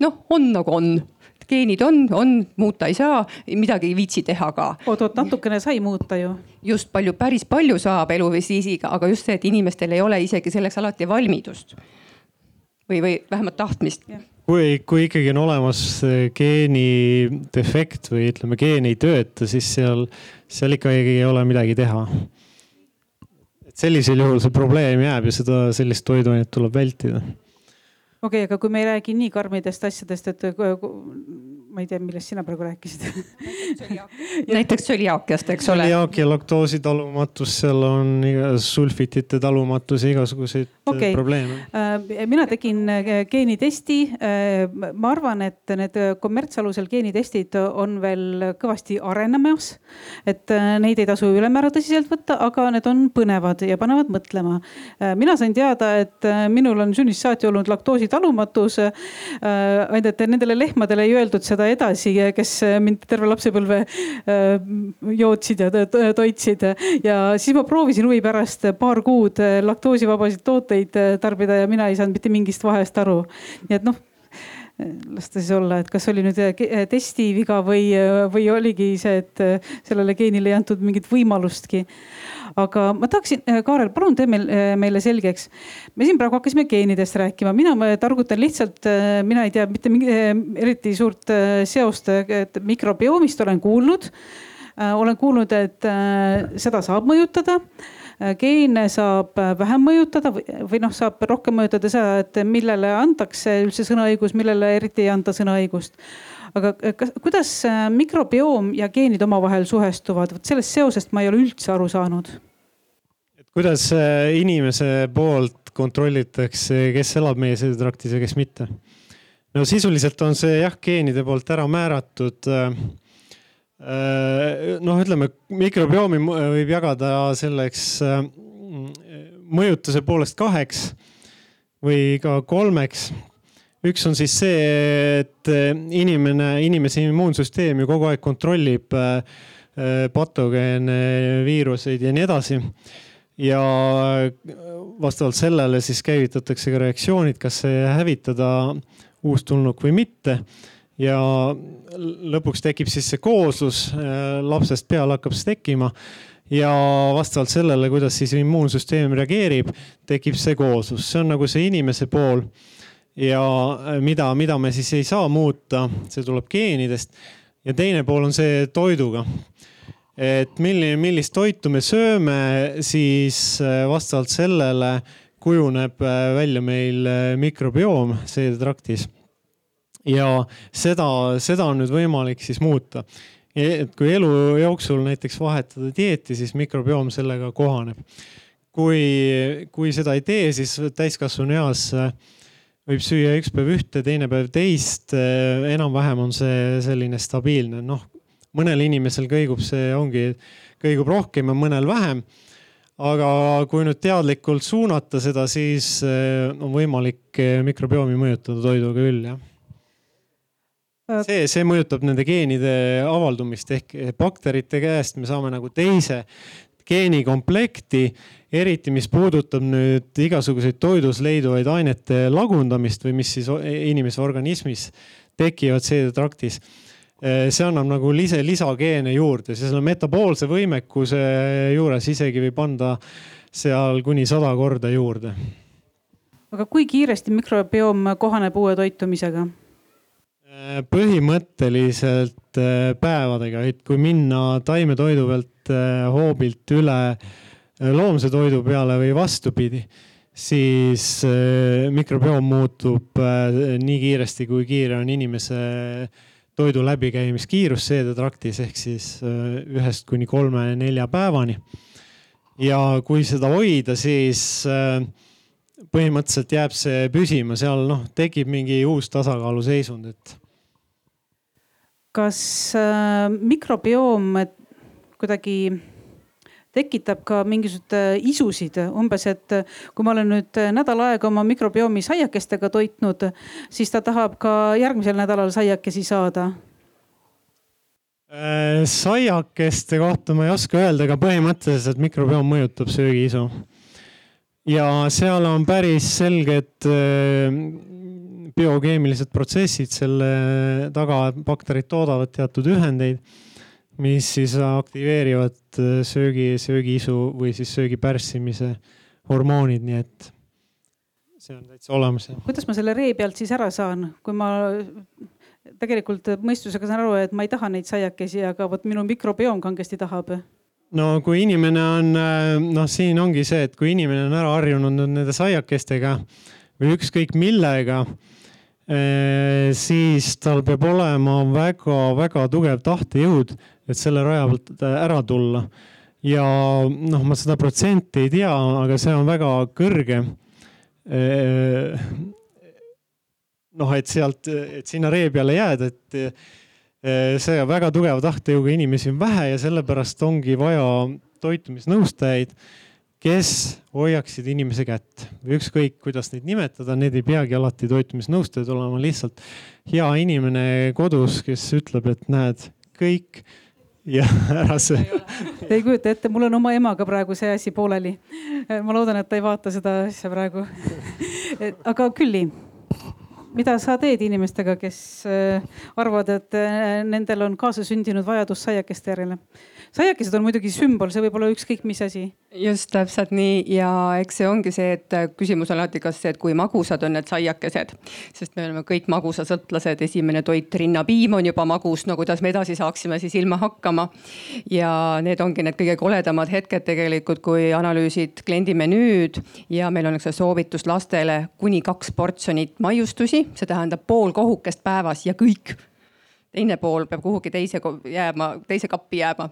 noh, on nagu on geenid on, on, muuta ei saa, midagi ei viitsi teha ka. oot-oot, natukene sai muuta ju. just palju, päris palju saab eluviisiga, aga just see, et inimestel ei ole isegi selleks alati valmidust. või, või vähemalt tahtmist kui, kui ikkagi on olemas geenidefekt või ütleme, geen ei tööta, siis seal, seal ikkagi ei ole midagi teha. et sellisel juhul see probleem jääb ja seda, sellist toiduainet tuleb vältida. okei okay,, aga kui me ei räägi nii karmidest asjadest, et ma ei tea, millest sina praegu rääkisid näiteks tsöliaakiast, eks ole. tsöliaakia, laktoosi talumatus, seal on sulfitite talumatus ja igasuguseid äh, okay. probleeme. Äh, mina tegin äh, geenitesti. ma arvan, et need kommertsalusel geenitestid on veel kõvasti arenemas. et neid ei tasu ülemäära tõsiselt võtta, aga need on põnevad ja panevad mõtlema. mina sain teada, et minul on sünnist saati olnud laktoositalumatus. ainult, et nendele lehmadele ei öeldud seda edasi, kes mind terve lapsepõlve jootsid ja toitsid ja siis ma proovisin huvi pärast paar kuud laktoosivabasid tooteid tarbida ja mina ei saanud mitte mingist vahest aru. nii et noh las ta siis olla, et kas oli nüüd testi viga või, või oligi see, et sellele geenile ei antud mingit võimalustki aga ma tahaksin, äh, Kaarel, palun tee meil, äh, meile selgeks. me siin praegu hakkasime geenidest rääkima, mina targutan lihtsalt, äh, mina ei tea mitte mingi, eriti suurt seost mikrobioomist olen kuulnud. olen kuulnud, et seda saab mõjutada geene saab vähem mõjutada või, noh, saab rohkem mõjutada seda, et millele antakse üldse sõnaõigus, millele eriti ei anta sõnaõigust. aga kas, kuidas mikrobioom ja geenid omavahel suhestuvad, vot sellest seosest ma ei ole üldse aru saanud kuidas äh, inimese poolt kontrollitakse, kes elab meie seedetraktis ja kes mitte? no sisuliselt on see jah, geenide poolt ära määratud. Äh, äh, noh, ütleme mikrobiomi võib jagada selleks mõjutuse poolest kaheks või ka kolmeks. üks on siis see, et inimene, inimese immuunsüsteem ju kogu aeg kontrollib patogeene, viiruseid ja nii edasi ja vastavalt sellele siis käivitatakse ka reaktsioonid, kas hävitada uustulnuk või mitte. Ja lõpuks tekib siis see kooslus, lapsest peale hakkab see tekkima ja vastavalt sellele, kuidas siis immuunsüsteem reageerib, tekib see kooslus, see on nagu see inimese pool. ja mida, mida me siis ei saa muuta, see tuleb geenidest ja teine pool on see toiduga et milline, millist toitu me sööme, siis äh, vastavalt sellele kujuneb äh, välja meil äh, mikrobioom seedetraktis. Ja seda, seda on nüüd võimalik siis muuta. et kui elu jooksul näiteks vahetada dieeti, siis mikrobioom sellega kohaneb. kui, kui seda ei tee, siis täiskasvanu eas võib süüa üks päev ühte, teine päev teist. enam-vähem on see selline stabiilne, noh mõnel inimesel kõigub see, ongi, kõigub rohkem ja mõnel vähem. aga kui nüüd teadlikult suunata seda, siis eh, on võimalik mikrobiomi mõjutada toiduga küll, jah äh. See, see mõjutab nende geenide avaldumist ehk bakterite käest me saame nagu teise geenikomplekti, eriti mis puudutab nüüd igasuguseid toidus leiduvaid ainete lagundamist või mis siis inimese organismis tekivad seedetraktis Eh, see annab nagu lise, lisageene juurde, siis selle metaboolse võimekuse juures isegi võib anda seal kuni sada korda juurde. aga kui kiiresti mikrobioom kohaneb uue toitumisega? Põhimõtteliselt eh, päevadega, et kui minna taimetoidu pealt hoobilt üle loomse toidu peale või vastupidi, siis mikrobioom muutub nii kiiresti, kui kiire on inimese toidu läbikäimiskiirus seedetraktis ehk siis äh, ühest kuni kolme-nelja päevani. ja kui seda hoida, siis äh, põhimõtteliselt jääb see püsima, seal noh, tekib mingi uus tasakaaluseisund, et. Kas äh, mikrobioom kuidagi tekitab ka mingisuguseid äh, isusid, umbes, et äh, kui ma olen nüüd äh, nädal aega oma mikrobiomi saiakestega toitnud, siis ta tahab ka järgmisel nädalal saiakesi saada saiakeste kohta ma ei oska öelda, aga põhimõtteliselt mikrobioom mõjutab söögiisu. ja seal on päris selged biokeemilised protsessid selle taga, bakterid toodavad teatud ühendeid mis siis aktiveerivad söögi, söögiisu või siis söögi pärssimise hormoonid, nii et see on täitsa olemas. kuidas ma selle ree pealt siis ära saan, kui ma tegelikult mõistusega saan aru, et ma ei taha neid saiakesi, aga vot minu mikrobioom kangesti tahab? no kui inimene on, noh, siin ongi see, et kui inimene on ära harjunud nende saiakestega või ükskõik millega siis tal peab olema väga-väga tugev tahtejõud, et selle raja pealt ära tulla. ja noh, ma seda protsenti ei tea, aga see on väga kõrge. noh, et sealt, et sinna ree peale jääda, et see väga tugeva tahtejõuga inimesi on vähe ja sellepärast ongi vaja toitumisnõustajaid, kes hoiaksid inimese kätt ükskõik, kuidas neid nimetada, need ei peagi alati toitumisnõustajad olema, lihtsalt hea inimene kodus, kes ütleb, et näed, kõik ja ära see. Te ei kujuta ette, mul on oma emaga praegu see asi pooleli. ma loodan, et ta ei vaata seda asja praegu. aga Külli, mida sa teed inimestega, kes äh, arvavad, et äh, nendel on kaasasündinud vajadus saiakeste järele? saiakesed on muidugi sümbol, see võib olla ükskõik mis asi. just täpselt nii ja eks see ongi see, et küsimus on alati, kas see, et kui magusad on need saiakesed, sest me oleme kõik magusasõltlased, esimene toit, rinnapiim on juba magus, no kuidas me edasi saaksime siis ilma hakkama. ja need ongi need kõige koledamad hetked tegelikult, kui analüüsid kliendi menüüd ja meil on üks soovitus lastele kuni kaks portsjonit maiustusi, see tähendab pool kohukest päevas ja kõik teine pool peab kuhugi teise jääma, teise kappi jääma.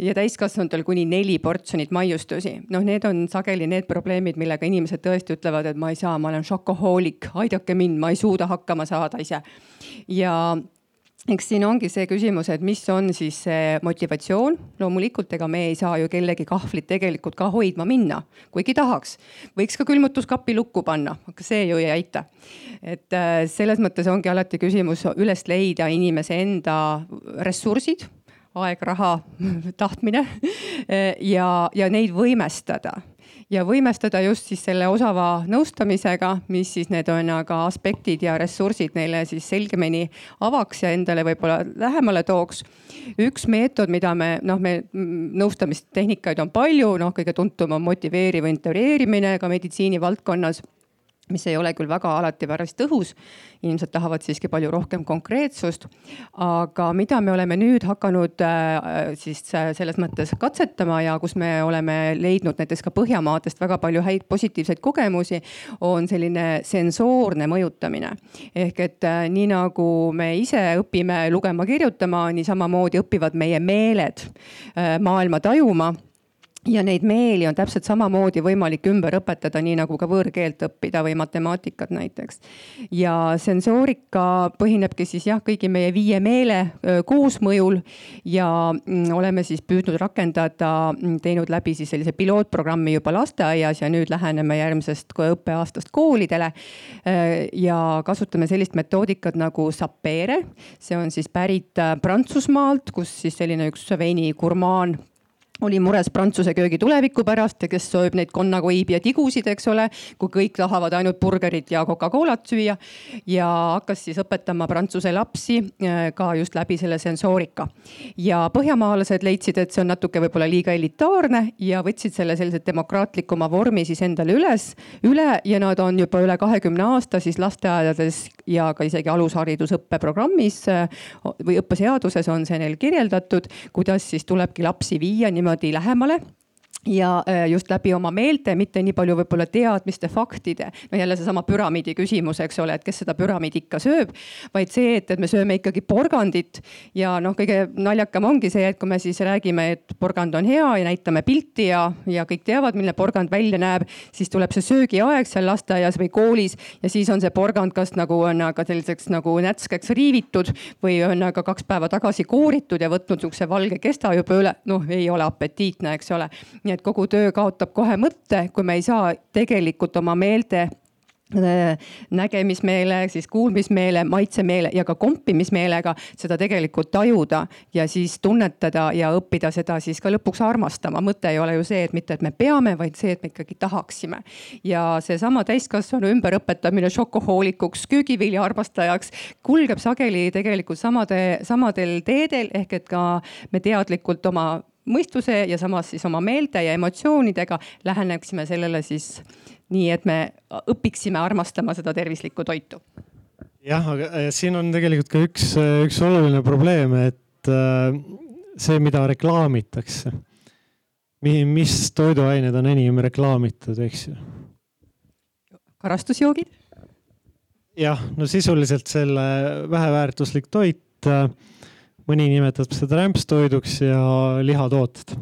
ja täiskasvanutel kuni neli portsjonit maiustusi. noh, need on sageli need probleemid, millega inimesed tõesti ütlevad, et ma ei saa, ma olen šokohoolik, aidake mind, ma ei suuda hakkama saada ise. ja eks siin ongi see küsimus, et mis on siis see motivatsioon. loomulikult, ega me ei saa ju kellegi kahvlit tegelikult ka hoidma minna, kuigi tahaks. võiks ka külmutuskapi lukku panna, aga see ju ei aita. et äh, selles mõttes ongi alati küsimus üles leida inimese enda ressursid aeg, raha, tahtmine ja, ja neid võimestada ja võimestada just siis selle osava nõustamisega, mis siis need on aga aspektid ja ressursid neile siis selgemini avaks ja endale võib-olla lähemale tooks. üks meetod, mida me noh, me nõustamistehnikaid on palju, noh, kõige tuntum on motiveeriv integreerimine ka meditsiinivaldkonnas mis ei ole küll väga alati päris tõhus. inimesed tahavad siiski palju rohkem konkreetsust. aga mida me oleme nüüd hakanud äh, siis äh, selles mõttes katsetama ja kus me oleme leidnud näiteks ka Põhjamaadest väga palju häid positiivseid kogemusi, on selline sensoorne mõjutamine. ehk et äh, nii nagu me ise õpime lugema-kirjutama, nii samamoodi õpivad meie meeled maailma tajuma ja neid meeli on täpselt samamoodi võimalik ümber õpetada, nii nagu ka võõrkeelt õppida või matemaatikat näiteks. ja sensoorika põhinebki siis jah, kõigi meie viie meele koosmõjul ja mm, oleme siis püüdnud rakendada, mm, teinud läbi siis sellise pilootprogrammi juba lasteaias ja nüüd läheneme järgmisest õppeaastast koolidele. ja kasutame sellist metoodikat nagu Sapere, see on siis pärit äh, Prantsusmaalt, kus siis selline üks veini gurmaan oli mures Prantsuse köögi tuleviku pärast ja kes soovib neid konnakoibi ja tigusid, eks ole, kui kõik tahavad ainult burgerit ja Coca-Colat süüa. ja hakkas siis õpetama prantsuse lapsi äh, ka just läbi selle sensoorika. ja põhjamaalased leidsid, et see on natuke võib-olla liiga elitaarne ja võtsid selle sellise demokraatlikuma vormi siis endale üles, üle ja nad on juba üle kahekümne aasta siis lasteaedades ja ka isegi alusharidusõppe programmis äh, või õppeseaduses on see neil kirjeldatud, kuidas siis tulebki lapsi viia niimoodi niimoodi lähemale ja äh, just läbi oma meelte, mitte nii palju võib-olla teadmiste, faktide. no jälle seesama püramiidi küsimus, eks ole, et kes seda püramiidi ikka sööb, vaid see, et, et me sööme ikkagi porgandit. ja noh, kõige naljakam ongi see, et kui me siis räägime, et porgand on hea ja näitame pilti ja, ja kõik teavad, milline porgand välja näeb, siis tuleb see söögiaeg seal lasteaias või koolis ja siis on see porgand kas nagu on aga selliseks nagu nätskeks riivitud või on aga kaks päeva tagasi kooritud ja võtnud sihukese valge kesta juba üle. noh, ei ole apetiitne, eks ole nii et kogu töö kaotab kohe mõtte, kui me ei saa tegelikult oma meelte äh, nägemismeele, siis kuulmismeele, maitsemeele ja ka kompimismeelega seda tegelikult tajuda ja siis tunnetada ja õppida seda siis ka lõpuks armastama. mõte ei ole ju see, et mitte, et me peame, vaid see, et me ikkagi tahaksime. ja seesama täiskasvanu ümberõpetamine šokohoolikuks, köögivilja armastajaks kulgeb sageli tegelikult samade, samadel teedel ehk et ka me teadlikult oma mõistuse ja samas siis oma meelte ja emotsioonidega läheneksime sellele siis nii, et me õpiksime armastama seda tervislikku toitu. jah, aga äh, siin on tegelikult ka üks, äh, üks oluline probleem, et äh, see, mida reklaamitakse, mis toiduained on enim reklaamitud, eks ju? karastusjoogid? jah, no sisuliselt selle väheväärtuslik toit mõni nimetab seda rämpstoiduks ja lihatooted.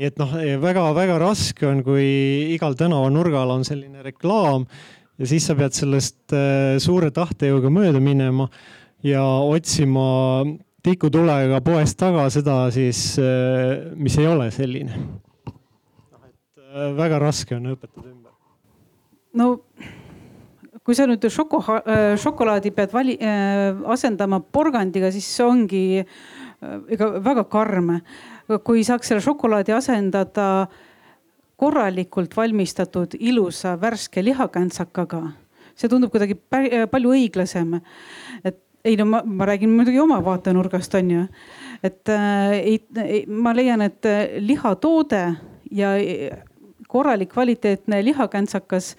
nii et noh, väga-väga raske on, kui igal tänavanurgal on selline reklaam ja siis sa pead sellest äh, suure tahtejõuga mööda minema ja otsima tikutulega poest taga seda siis, äh, mis ei ole selline. noh, et väga raske on õpetada ümber. no kui sa nüüd šoko, šokolaadi pead vali, asendama porgandiga, siis see ongi ega väga karm. kui saaks selle šokolaadi asendada korralikult valmistatud ilusa värske lihakantsakaga, see tundub kuidagi palju õiglasem. et ei no ma, ma räägin muidugi oma vaatenurgast on ju, et äh, ei, ei, ma leian, et lihatoode ja korralik kvaliteetne lihakäntsakas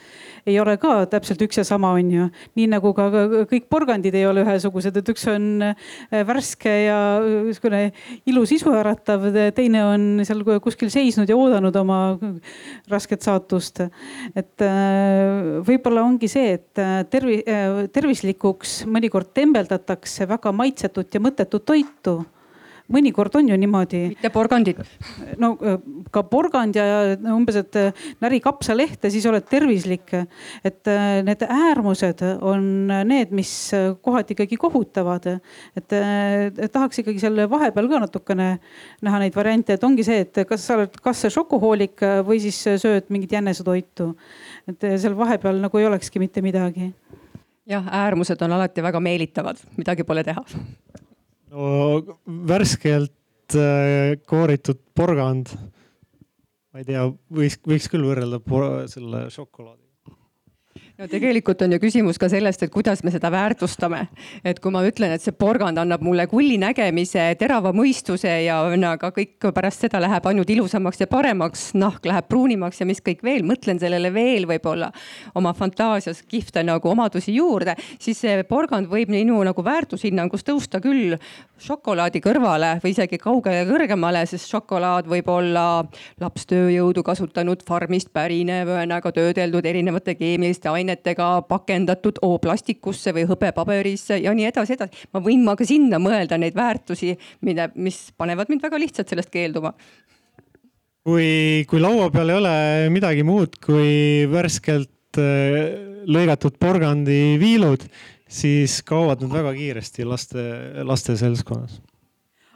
ei ole ka täpselt üks ja sama, on ju. nii nagu ka kõik porgandid ei ole ühesugused, et üks on äh, värske ja niisugune ilus isu äratav, teine on seal kuskil seisnud ja oodanud oma rasket saatust. et äh, võib-olla ongi see, et äh, tervi-, tervislikuks mõnikord tembeldatakse väga maitsetut ja mõttetut toitu mõnikord on ju niimoodi. mitte porgandit. no äh, ka porgand ja umbes, et äh, näri kapsalehte, siis oled tervislik. et äh, need äärmused on need, mis kohati ikkagi kohutavad. et tahaks ikkagi selle vahepeal ka natukene näha neid variante, et ongi see, et kas sa oled, kas šokohoolik või siis sööd mingit jänesetoitu. et seal vahepeal nagu ei olekski mitte midagi jah, äärmused on alati väga meelitavad, midagi pole teha no värskelt äh, kooritud porgand, ma ei tea, võiks, võiks küll võrrelda selle šokolaadi no tegelikult on ju küsimus ka sellest, et kuidas me seda väärtustame. et kui ma ütlen, et see porgand annab mulle kulli nägemise, terava mõistuse ja ühesõnaga kõik pärast seda läheb ainult ilusamaks ja paremaks, nahk läheb pruunimaks ja mis kõik veel, mõtlen sellele veel võib-olla oma fantaasias kihvte nagu omadusi juurde, siis see porgand võib minu nagu väärtushinnangus tõusta küll šokolaadi kõrvale või isegi kaugele kõrgemale, sest šokolaad võib olla lapstööjõudu kasutanud farmist pärinev, ühesõnaga töödeldud erinevate keemiliste ainetega ainetega pakendatud O-plastikusse või hõbepaberisse ja nii edasi, edasi. ma võin ma ka sinna mõelda neid väärtusi, mida, mis panevad mind väga lihtsalt sellest keelduma kui, kui laua peal ei ole midagi muud kui värskelt äh, lõigatud porgandiviilud, siis kaovad nad väga kiiresti laste, laste seltskonnas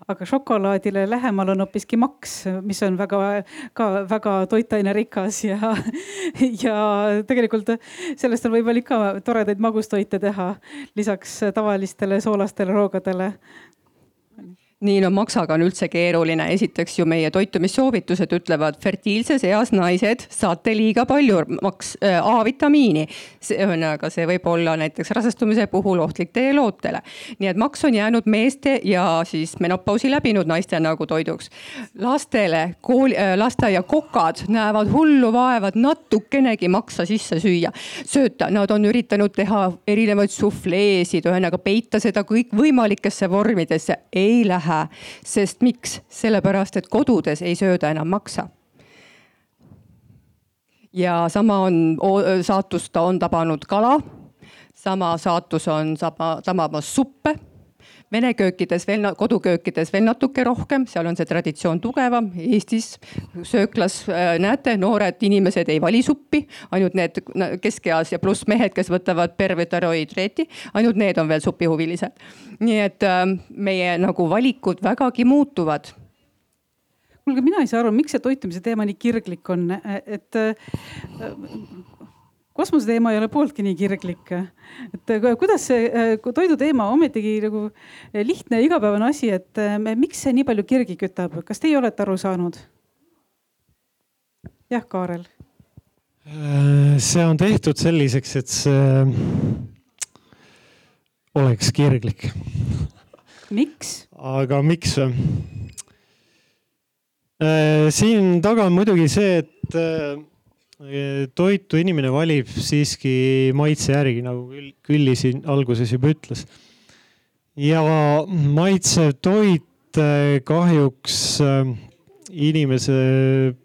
aga šokolaadile lähemal on hoopiski maks, mis on väga, ka väga toitainerikas ja, ja tegelikult sellest on võimalik ka toredaid magustoite teha lisaks tavalistele soolastele roogadele nii no maksaga on üldse keeruline, esiteks ju meie toitumissoovitused ütlevad, fertiilses eas naised saate liiga palju maks äh, A-vitamiini. ühesõnaga, see võib olla näiteks rasestumise puhul ohtlik teie lootele. nii et maks on jäänud meeste ja siis menopausi läbinud naiste nagu toiduks. lastele kooli äh,, lasteaiakokad näevad hullu vaeva, et natukenegi maksa sisse süüa, sööta, nad on üritanud teha erinevaid sufleesid, ühesõnaga peita seda kõikvõimalikesse vormidesse, ei lähe vähe. sest miks? sellepärast, et kodudes ei sööda enam maksa ja sama on saatust on tabanud kala. sama saatus on tabamas suppe Vene köökides veel, koduköökides veel natuke rohkem, seal on see traditsioon tugevam. Eestis sööklas äh, näete, noored inimesed ei vali suppi, ainult need keskeas ja pluss mehed, kes võtavad pervitaroidreeti, ainult need on veel supihuvilised. nii et äh, meie nagu valikud vägagi muutuvad kuulge, mina ei saa aru, miks see toitumise teema nii kirglik on, et kosmoseteema ei ole pooltki nii kirglik. et kuidas see toiduteema ometigi nagu lihtne ja igapäevane asi, et miks see nii palju kirgi kütab, kas teie olete aru saanud? jah, Kaarel. see on tehtud selliseks, et see oleks kirglik. miks? aga miks? siin taga on muidugi see, et toitu inimene valib siiski maitse järgi, nagu Külli siin alguses juba ütles. ja maitsev toit eh, kahjuks eh, inimese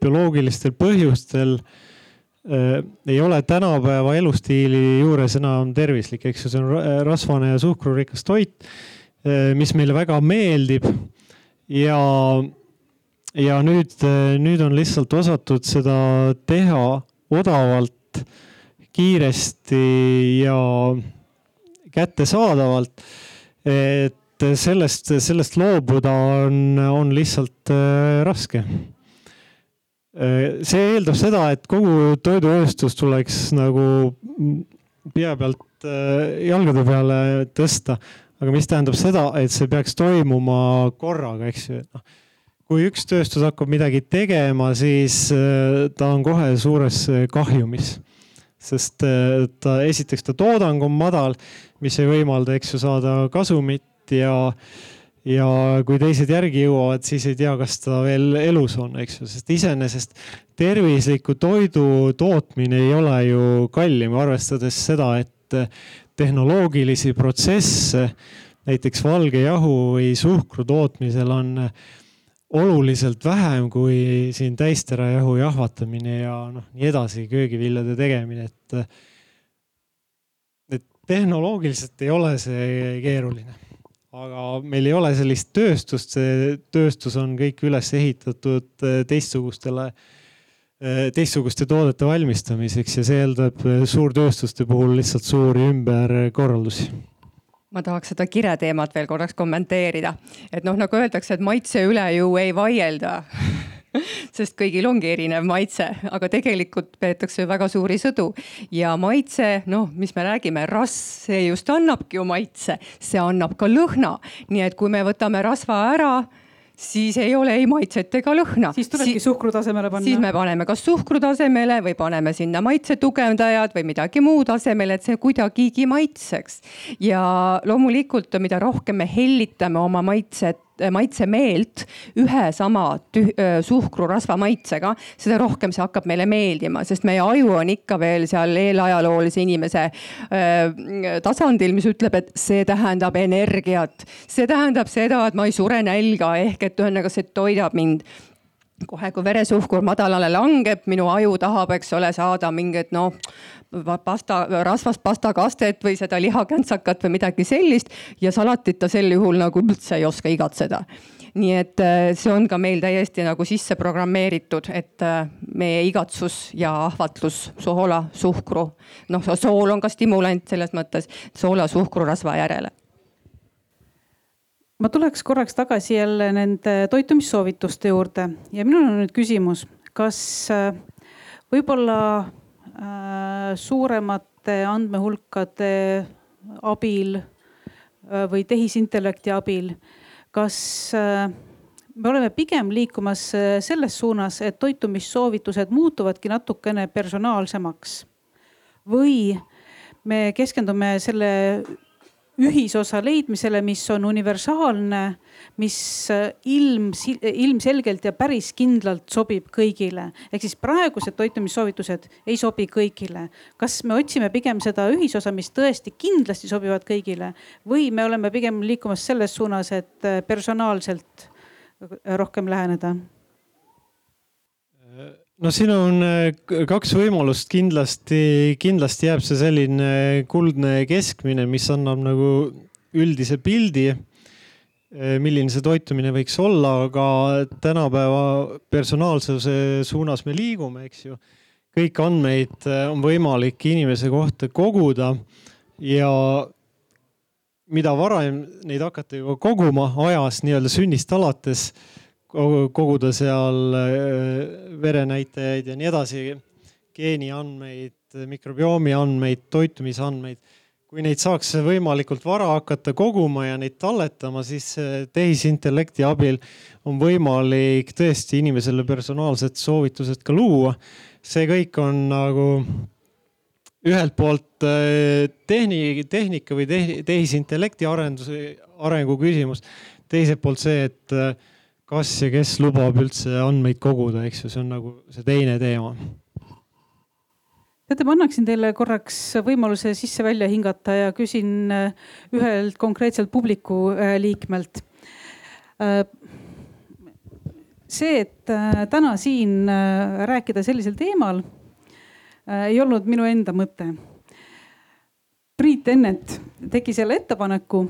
bioloogilistel põhjustel eh, ei ole tänapäeva elustiili juures enam tervislik, eks ju, see on rasvane ja suhkrurikas toit, mis meile väga meeldib. ja ja nüüd, nüüd on lihtsalt osatud seda teha odavalt, kiiresti ja kättesaadavalt. et sellest, sellest loobuda on, on lihtsalt äh, raske. see eeldab seda, et kogu toidutööstus tuleks nagu pea pealt jalgade peale tõsta. aga mis tähendab seda, et see peaks toimuma korraga, eks ju, noh kui üks tööstus hakkab midagi tegema, siis ta on kohe suures kahjumis. Sest äh, ta esiteks ta toodang on madal, mis ei võimalda, eks ju, saada kasumit ja, ja kui teised järgi jõuavad, siis ei tea, kas ta veel elus on, eks ju, sest iseenesest tervisliku toidu tootmine ei ole ju kallim, arvestades seda, et tehnoloogilisi protsesse näiteks valge jahu või suhkru tootmisel on oluliselt vähem kui siin täisterajahu jahvatamine ja noh, nii edasi, köögiviljade tegemine, et. et tehnoloogiliselt ei ole see keeruline, aga meil ei ole sellist tööstust, see tööstus on kõik üles ehitatud eh, teistsugustele, eh, teistsuguste toodete valmistamiseks ja see eeldab suurtööstuste puhul lihtsalt suuri ümberkorraldusi ma tahaks seda kire teemat veel korraks kommenteerida, et noh, nagu öeldakse, et maitse üle ju ei vaielda sest kõigil ongi erinev maitse, aga tegelikult peetakse väga suuri sõdu. Ja maitse, noh, mis me räägime, rasv, see just annabki ju maitse, see annab ka lõhna, nii et kui me võtame rasva ära siis ei ole ei maitset ega lõhna. siis tulebki si suhkru tasemele panna. siis me paneme kas suhkru tasemele või paneme sinna maitsetugevdajad või midagi muud asemele, et see kuidagigi maitseks. ja loomulikult, mida rohkem me hellitame oma maitset maitsemeelt ühe sama suhkrurasva maitsega, seda rohkem see hakkab meile meeldima, sest meie aju on ikka veel seal eelajaloolise inimese öö, tasandil, mis ütleb, et see tähendab energiat. see tähendab seda, et ma ei sure nälga ehk et ühesõnaga see toidab mind kohe, kui veresuhkur madalale langeb, minu aju tahab, eks ole, saada mingit noh pasta, rasvast pastakastet või seda lihakäntsakat või midagi sellist ja salatit ta sel juhul nagu üldse ei oska igatseda. Nii et äh, see on ka meil täiesti nagu sisse programmeeritud, et äh, meie igatsus ja ahvatlus soola, suhkru, noh, sool on ka stimulant selles mõttes, soola, suhkru, rasva järele ma tuleks korraks tagasi jälle nende toitumissoovituste juurde ja minul on nüüd küsimus, kas äh, võib-olla Äh, suuremate andmehulkade abil äh, või tehisintellekti abil. kas me oleme pigem liikumas selles suunas, et toitumissoovitused muutuvadki natukene personaalsemaks või me keskendume selle ühisosa leidmisele, mis on universaalne, mis äh, ilm, ilmselgelt ja päris kindlalt sobib kõigile. ehk siis praegused toitumissoovitused ei sobi kõigile. kas me otsime pigem seda ühisosa, mis tõesti kindlasti sobivad kõigile või me oleme pigem liikumas selles suunas, et äh, personaalselt rohkem läheneda? No siin on äh, kaks võimalust, kindlasti, kindlasti jääb see selline kuldne keskmine, mis annab nagu üldise pildi, äh, milline see toitumine võiks olla, aga tänapäeva personaalsuse suunas me liigume, eks ju. kõik andmeid äh, on võimalik inimese kohta koguda ja mida varem neid hakata juba koguma ajas nii-öelda sünnist alates koguda seal äh, verenäitajaid ja nii edasi, geeniandmeid, mikrobiomi andmeid, toitumisandmeid. kui neid saaks võimalikult vara hakata koguma ja neid talletama, siis tehisintellekti abil on võimalik tõesti inimesele personaalsed soovitused ka luua. see kõik on nagu ühelt poolt äh, tehni, tehnika või tehisintellekti arenduse, arengu küsimus. teiselt poolt see, et äh, kas ja kes lubab üldse andmeid koguda, eks ju, see on nagu see teine teema. teate, ma annaksin teile korraks võimaluse sisse-välja hingata ja küsin äh, ühelt konkreetselt publiku äh, liikmelt. Äh, see, et täna siin rääkida sellisel teemal ei olnud minu enda mõte. Priit Ennet tegi selle ettepaneku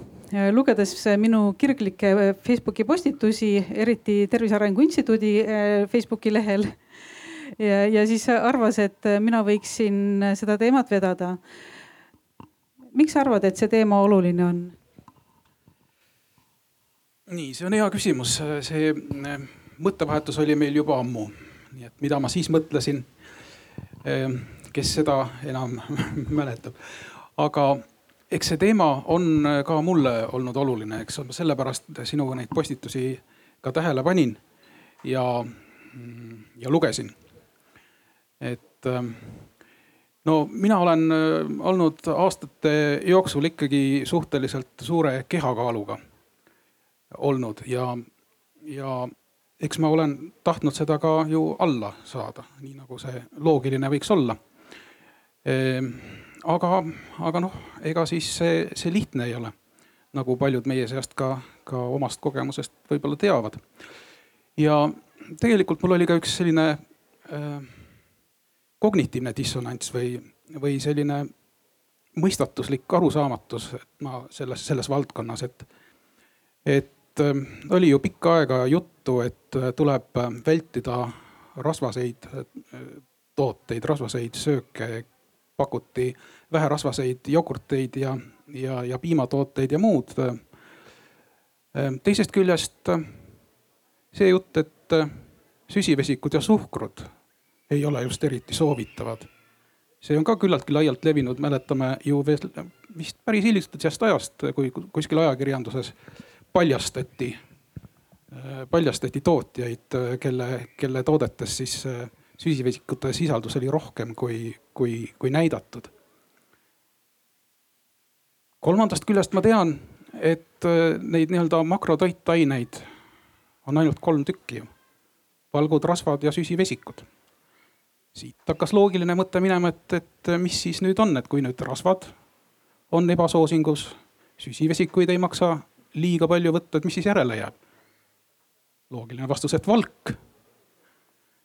lugedes minu kirglikke äh, Facebooki postitusi, eriti Tervise Arengu Instituudi äh, Facebooki lehel. ja, ja siis arvas, et mina võiksin seda teemat vedada. miks sa arvad, et see teema oluline on? nii, see on hea küsimus, see äh, mõttevahetus oli meil juba ammu nii et mida ma siis mõtlesin, kes seda enam mäletab. aga eks see teema on ka mulle olnud oluline, eks ma sellepärast sinu neid postitusi ka tähele panin ja, ja lugesin. et no mina olen olnud aastate jooksul ikkagi suhteliselt suure kehakaaluga olnud ja, ja eks ma olen tahtnud seda ka ju alla saada, nii nagu see loogiline võiks olla aga, aga noh, ega siis see, see lihtne ei ole, nagu paljud meie seast ka, ka omast kogemusest võib-olla teavad. ja tegelikult mul oli ka üks selline äh, kognitiivne dissonants või, või selline mõistatuslik arusaamatus, et ma selles, selles valdkonnas, et, et äh, oli ju pikka aega juttu, et äh, tuleb vältida rasvaseid äh, tooteid, rasvaseid sööke pakuti väherasvaseid jogurteid ja, ja, ja piimatooteid ja muud. teisest küljest see jutt, et süsivesikud ja suhkrut ei ole just eriti soovitavad. see on ka küllaltki laialt levinud, mäletame ju veel vist päris hiljutisest ajast, kui kuskil ajakirjanduses paljastati, paljastati tootjaid, kelle, kelle toodetes siis süsivesikute sisaldus oli rohkem kui, kui, kui näidatud. kolmandast küljest ma tean, et äh, neid nii-öelda makrotoitaineid on ainult kolm tükki ju. valgud, rasvad ja süsivesikud. siit hakkas loogiline mõte minema, et, et mis siis nüüd on, et kui nüüd rasvad on ebasoosingus, süsivesikuid ei maksa liiga palju võtta, et mis siis järele jääb? loogiline vastus, et valk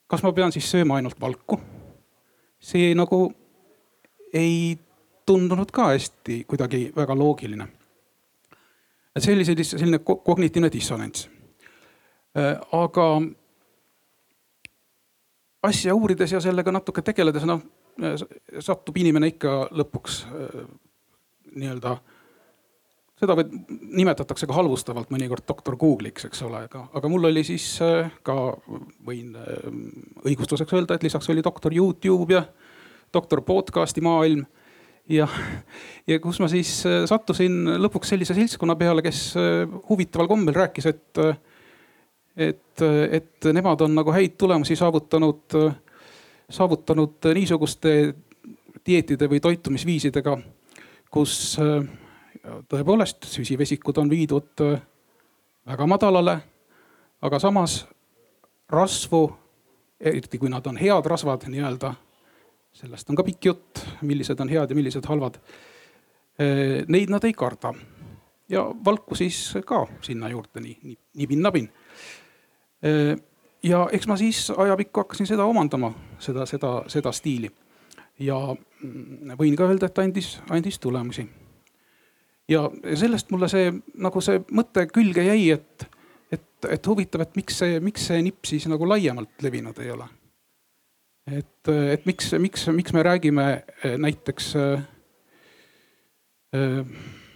kas ma pean siis sööma ainult valku? See nagu ei tundunud ka hästi kuidagi väga loogiline. et see oli sellise, selline kognitiivne dissonants. Äh, aga asja uurides ja sellega natuke tegeledes, noh satub inimene ikka lõpuks äh, nii-öelda seda võib, nimetatakse ka halvustavalt mõnikord doktor Google'iks, eks ole, aga, aga mul oli siis äh, ka, võin äh, õigustuseks öelda, et lisaks oli doktor Youtube ja doktor podcast'i maailm. ja, ja kus ma siis äh, sattusin lõpuks sellise seltskonna peale, kes huvitaval kombel rääkis, et, et, et nemad on nagu häid tulemusi saavutanud, saavutanud niisuguste dieetide või toitumisviisidega, kus tõepoolest süsivesikud on viidud äh, väga madalale, aga samas rasvu, eriti kui nad on head rasvad nii-öelda, sellest on ka pikk jutt, millised on head ja millised halvad. Äh, neid nad ei karda ja valku siis ka sinna juurde nii, nii, nibin-nabin. Äh, ja eks ma siis ajapikku hakkasin seda omandama, seda, seda, seda stiili ja mm, võin ka öelda, et andis, andis tulemusi ja sellest mulle see nagu see mõte külge jäi, et, et, et huvitav, et miks see, miks see nipp siis nagu laiemalt levinud ei ole. et, et miks, miks, miks me räägime eh, näiteks, eh, eh,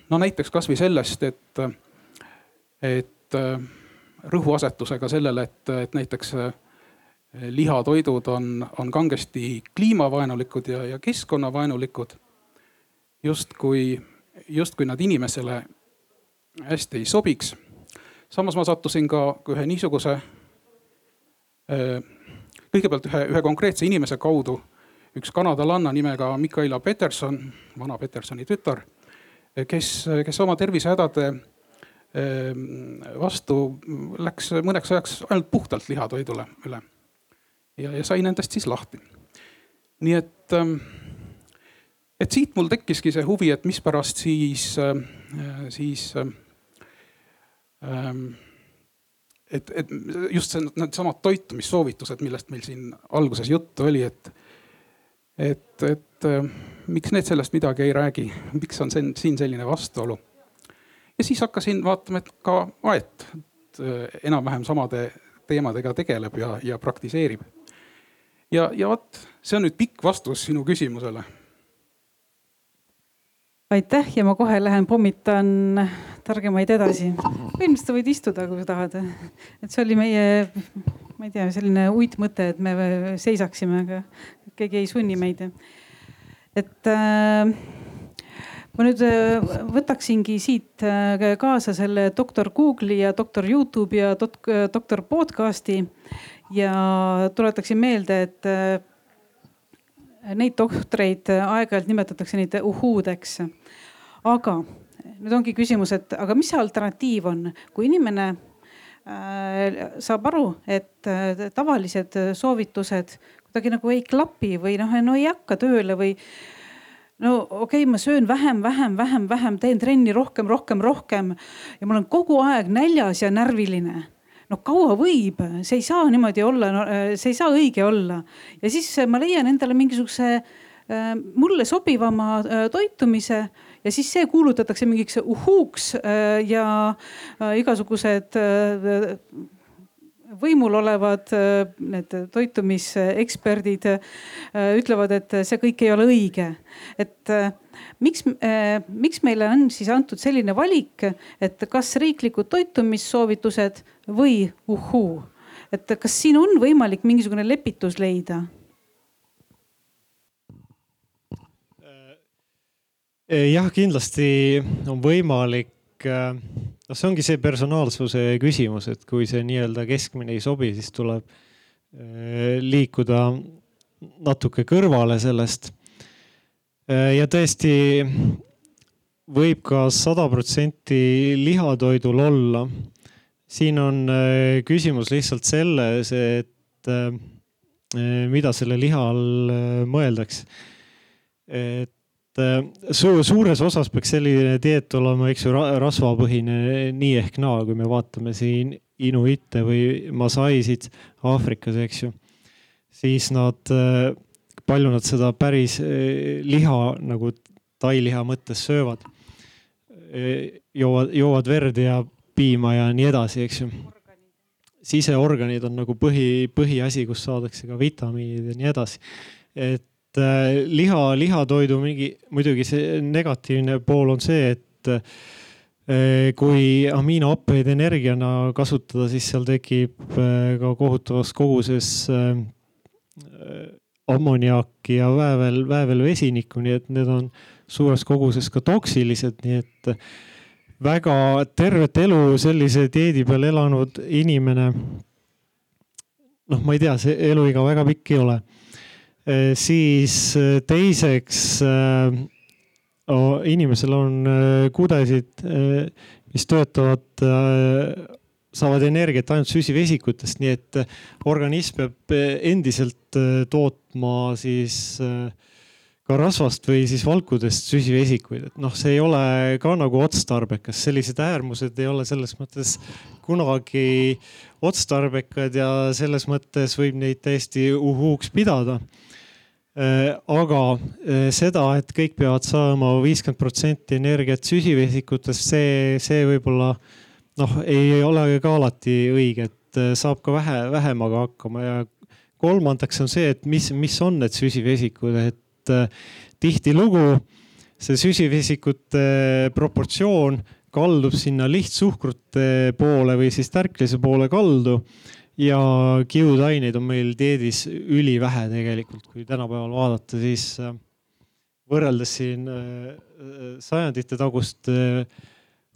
no näiteks kasvõi sellest, et, et rõhuasetusega sellele, et, et näiteks lihatoidud on, on kangesti kliimavaenulikud ja, ja keskkonnavaenulikud. justkui justkui nad inimesele hästi ei sobiks. samas ma sattusin ka ühe niisuguse, äh, kõigepealt ühe, ühe konkreetse inimese kaudu, üks kanadalanna nimega Mikaela Peterson, vana Petersoni tütar, kes, kes oma tervisehädade äh, vastu läks mõneks ajaks ainult puhtalt lihatoidule üle. ja, ja sai nendest siis lahti. nii et ähm, et siit mul tekkiski see huvi, et mispärast siis, äh, siis äh, ähm, et, et just see, needsamad toitumissoovitused, millest meil siin alguses juttu oli, et, et, et äh, miks need sellest midagi ei räägi, miks on see, siin selline vastuolu. ja siis hakkasin vaatama, et ka Aet enam-vähem samade teemadega tegeleb ja, ja praktiseerib. ja, ja vot, see on nüüd pikk vastus sinu küsimusele aitäh ja ma kohe lähen pommitan targemaid edasi. põhimõtteliselt sa võid istuda, kui tahad. et see oli meie ma ei tea, selline uitmõte, et me seisaksime, aga keegi ei sunni meid. et äh, ma nüüd äh, võtaksingi siit äh, kaasa selle doktor Google'i ja doktor Youtube'i ja doktor podcast'i ja tuletaksin meelde, et neid doktoreid aeg-ajalt nimetatakse neid uhuudeks. Aga nüüd ongi küsimus, et aga mis see alternatiiv on, kui inimene äh, saab aru, et äh, tavalised soovitused kuidagi nagu ei klapi või noh, no ei hakka tööle või no okei okay,, ma söön vähem, vähem, vähem, vähem, teen trenni rohkem, rohkem, rohkem ja ma olen kogu aeg näljas ja närviline no kaua võib, see ei saa niimoodi olla no,, äh, see ei saa õige olla. ja siis ma leian endale mingisuguse mulle sobivama toitumise ja siis see kuulutatakse mingiks uhuuks äh, ja äh, igasugused äh, võimul olevad need toitumiseksperdid ütlevad, et see kõik ei ole õige. et miks, miks meile on siis antud selline valik, et kas riiklikud toitumissoovitused või uhhuu, et kas siin on võimalik mingisugune lepitus leida? Jah, kindlasti on võimalik, noh, see ongi see personaalsuse küsimus, et kui see nii-öelda keskmine ei sobi, siis tuleb eh, liikuda natuke kõrvale sellest. ja tõesti võib ka sada protsenti lihatoidul olla. siin on küsimus lihtsalt selles, et mida selle liha all mõeldakse. et et su suures osas peaks selline dieet olema, eks ju, rasvapõhine nii ehk naa, kui me vaatame siin inuite või masaisid Aafrikas, eks ju. siis nad, palju nad seda päris liha nagu tailiha mõttes söövad. joovad, joovad verd ja piima ja nii edasi, eks ju. siseorganid on nagu põhi, põhiasi, kust saadakse ka vitamiinid ja nii edasi. et Äh, liha, lihatoidu mingi, muidugi see negatiivne pool on see, et äh, kui aminohappeid energiana kasutada, siis seal tekib äh, ka kohutavas koguses ammoniaaki ja väävel, väävelvesinikku, nii et need on suures koguses ka toksilised, nii et väga tervet elu sellise dieedi peal elanud inimene. noh, ma ei tea, see eluiga väga pikk ei ole siis äh, teiseks oh, inimesel on kudesid, mis töötavad, saavad energiat ainult süsivesikutest, nii et organism peab endiselt tootma siis ka rasvast või siis valkudest süsivesikuid, et noh, see ei ole ka nagu otstarbekas, sellised äärmused ei ole selles mõttes kunagi otstarbekad ja selles mõttes võib neid täiesti uhuuks pidada aga äh, seda, et kõik peavad saama viiskümmend protsenti energiat süsivesikutest, see, see võib-olla noh, ei ole ka alati õige, et äh, saab ka vähe, vähemaga hakkama ja kolmandaks on see, et mis, mis on need süsivesikud, et tihtilugu see süsivesikute proportsioon kaldub sinna lihtsuhkrute poole või siis tärklise poole kaldu ja kiudaineid on meil dieedis ülivähe tegelikult, kui tänapäeval vaadata, siis äh, võrreldes siin äh, äh, sajandite tagust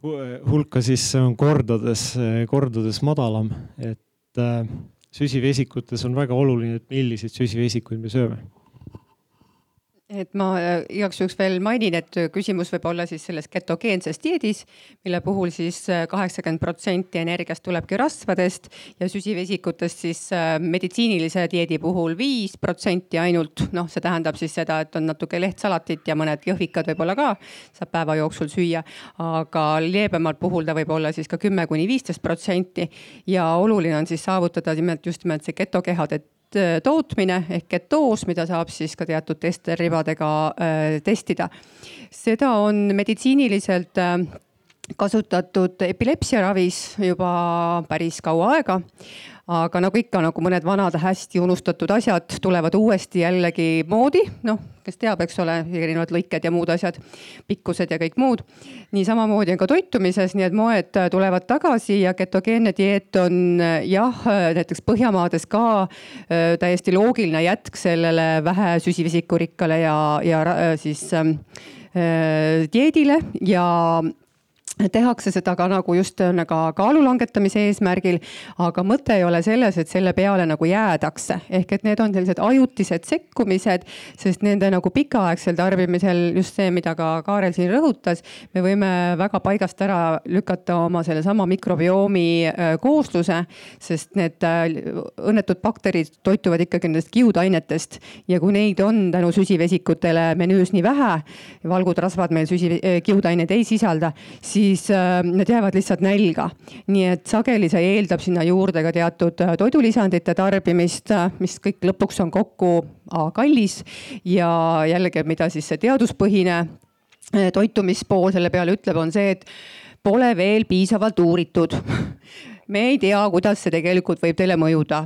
hulka, siis see on kordades, kordades madalam, et süsivesikutes on väga oluline, et milliseid süsivesikuid me sööme et ma äh, igaks juhuks veel mainin, et küsimus võib olla siis selles ketogeenses dieedis, mille puhul siis äh, kaheksakümmend protsenti energiast tulebki rasvadest ja süsivesikutest siis äh, meditsiinilise dieedi puhul viis protsenti ainult. noh, see tähendab siis seda, et on natuke lehtsalatit ja mõned jõhvikad võib-olla ka saab päeva jooksul süüa, aga leebemal puhul ta võib olla siis ka kümme kuni viisteist protsenti ja oluline on siis saavutada nimelt just nimelt see ketokehade Äh, tootmine ehk ketoos, mida saab siis ka teatud testeribadega äh, testida. seda on meditsiiniliselt äh, kasutatud epilepsiaravis juba päris kaua aega. Aga nagu ikka, nagu mõned vanad hästi unustatud asjad tulevad uuesti jällegi moodi, noh, kes teab, eks ole, erinevad lõiked ja muud asjad, pikkused ja kõik muud. nii samamoodi on ka toitumises, nii et moed tulevad tagasi ja ketogeenne dieet on jah, näiteks Põhjamaades ka äh, täiesti loogiline jätk sellele vähe süsivesikurikkale ja, ja siis äh, dieedile ja tehakse seda ka nagu just ka kaalu langetamise eesmärgil, aga mõte ei ole selles, et selle peale nagu jäädakse, ehk et need on sellised ajutised sekkumised, sest nende nagu pikaaegsel tarbimisel just see, mida ka Kaarel siin rõhutas, me võime väga paigast ära lükata oma sellesama mikrobiomi äh, koosluse, sest need äh, õnnetud bakterid toituvad ikkagi nendest kiudainetest ja kui neid on tänu süsivesikutele menüüs nii vähe, valgud rasvad meil süsi, äh, kiudaineid ei sisalda, siis siis äh, need jäävad lihtsalt nälga. nii et sageli see eeldab sinna juurde ka teatud äh, toidulisandite tarbimist, äh, mis kõik lõpuks on kokku A kallis. Ja jällegi, mida siis see teaduspõhine toitumispool selle peale ütleb, on see, et pole veel piisavalt uuritud. Me ei tea, kuidas see tegelikult võib teile mõjuda.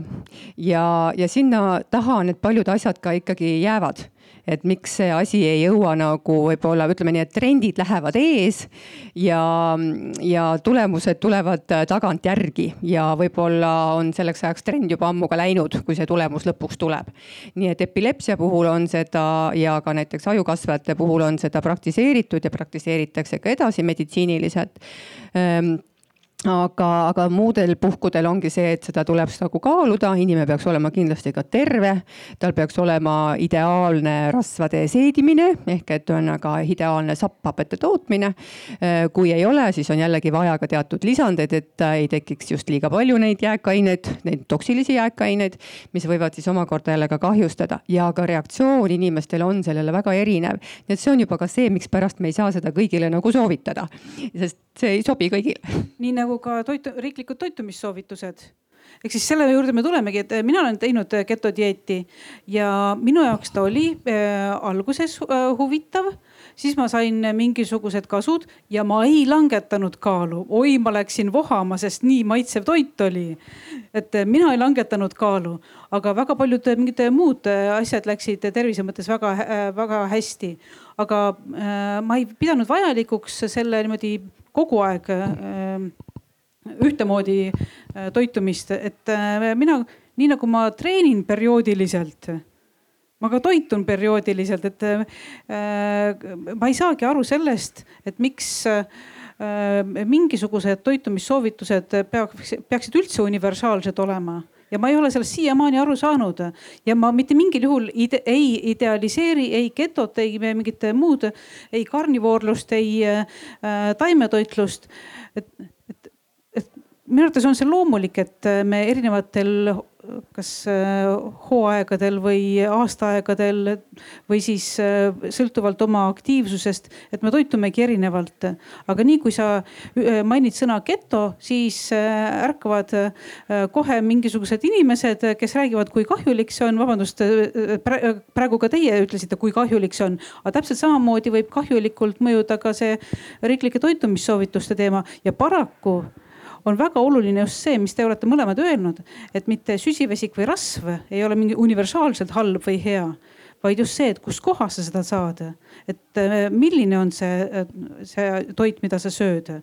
Ja, ja sinna taha need paljud asjad ka ikkagi jäävad et miks see asi ei jõua nagu võib-olla ütleme nii, et trendid lähevad ees ja, ja tulemused tulevad tagantjärgi ja võib-olla on selleks ajaks trend juba ammu ka läinud, kui see tulemus lõpuks tuleb. nii et epilepsia puhul on seda ja ka näiteks ajukasvajate puhul on seda praktiseeritud ja praktiseeritakse ka edasi meditsiiniliselt ehm, aga, aga muudel puhkudel ongi see, et seda tuleb nagu kaaluda, inimene peaks olema kindlasti ka terve. tal peaks olema ideaalne rasvade seedimine ehk et on aga ideaalne sapphapete tootmine. Äh, kui ei ole, siis on jällegi vaja ka teatud lisandeid, et ei tekiks just liiga palju neid jääkaineid, neid toksilisi jääkaineid, mis võivad siis omakorda jälle ka kahjustada ja ka reaktsioon inimestel on sellele väga erinev. nii et see on juba ka see, mikspärast me ei saa seda kõigile nagu soovitada, sest see ei sobi kõigile. nii nagu ka toitu, riiklikud toitumissoovitused ehk siis selle juurde me tulemegi, et mina olen teinud ketodieeti ja minu jaoks ta oli äh, alguses äh, huvitav, siis ma sain mingisugused kasud ja ma ei langetanud kaalu. oi, ma läksin vohama, sest nii maitsev toit oli. et äh, mina ei langetanud kaalu, aga väga paljud mingid muud asjad läksid tervise mõttes väga-väga hästi. aga ma ei pidanud vajalikuks selle niimoodi kogu aeg äh, ühtemoodi äh, toitumist, et äh, mina, nii nagu ma treenin perioodiliselt, ma ka toitun perioodiliselt, et ma ei saagi aru sellest, et miks mingisugused toitumissoovitused peaks, peaksid üldse universaalsed olema ja ma ei ole sellest siiamaani aru saanud ja ma mitte mingil juhul ide, ei idealiseeri ei getot, ei mingit muud, ei karnivoorlust, ei äh, taimetoitlust. et, et, et minu arvates on see loomulik, et me erinevatel kas äh, hooaegadel või aastaaegadel või siis äh, sõltuvalt oma aktiivsusest, et me toitumegi erinevalt. aga nii kui sa äh, mainid sõna geto, siis ärkavad kohe mingisugused inimesed, kes räägivad, kui kahjulik see on, vabandust, praegu ka teie ütlesite, kui kahjulik see on, aga täpselt samamoodi võib kahjulikult mõjuda ka see riiklike toitumissoovituste teema. Ja paraku on väga oluline just see, mis te olete mõlemad öelnud, et mitte süsivesik või rasv ei ole mingi universaalselt halb või hea, vaid just see, et kuskohast sa seda saad. et äh, milline on see, äh, see toit, mida sa sööd.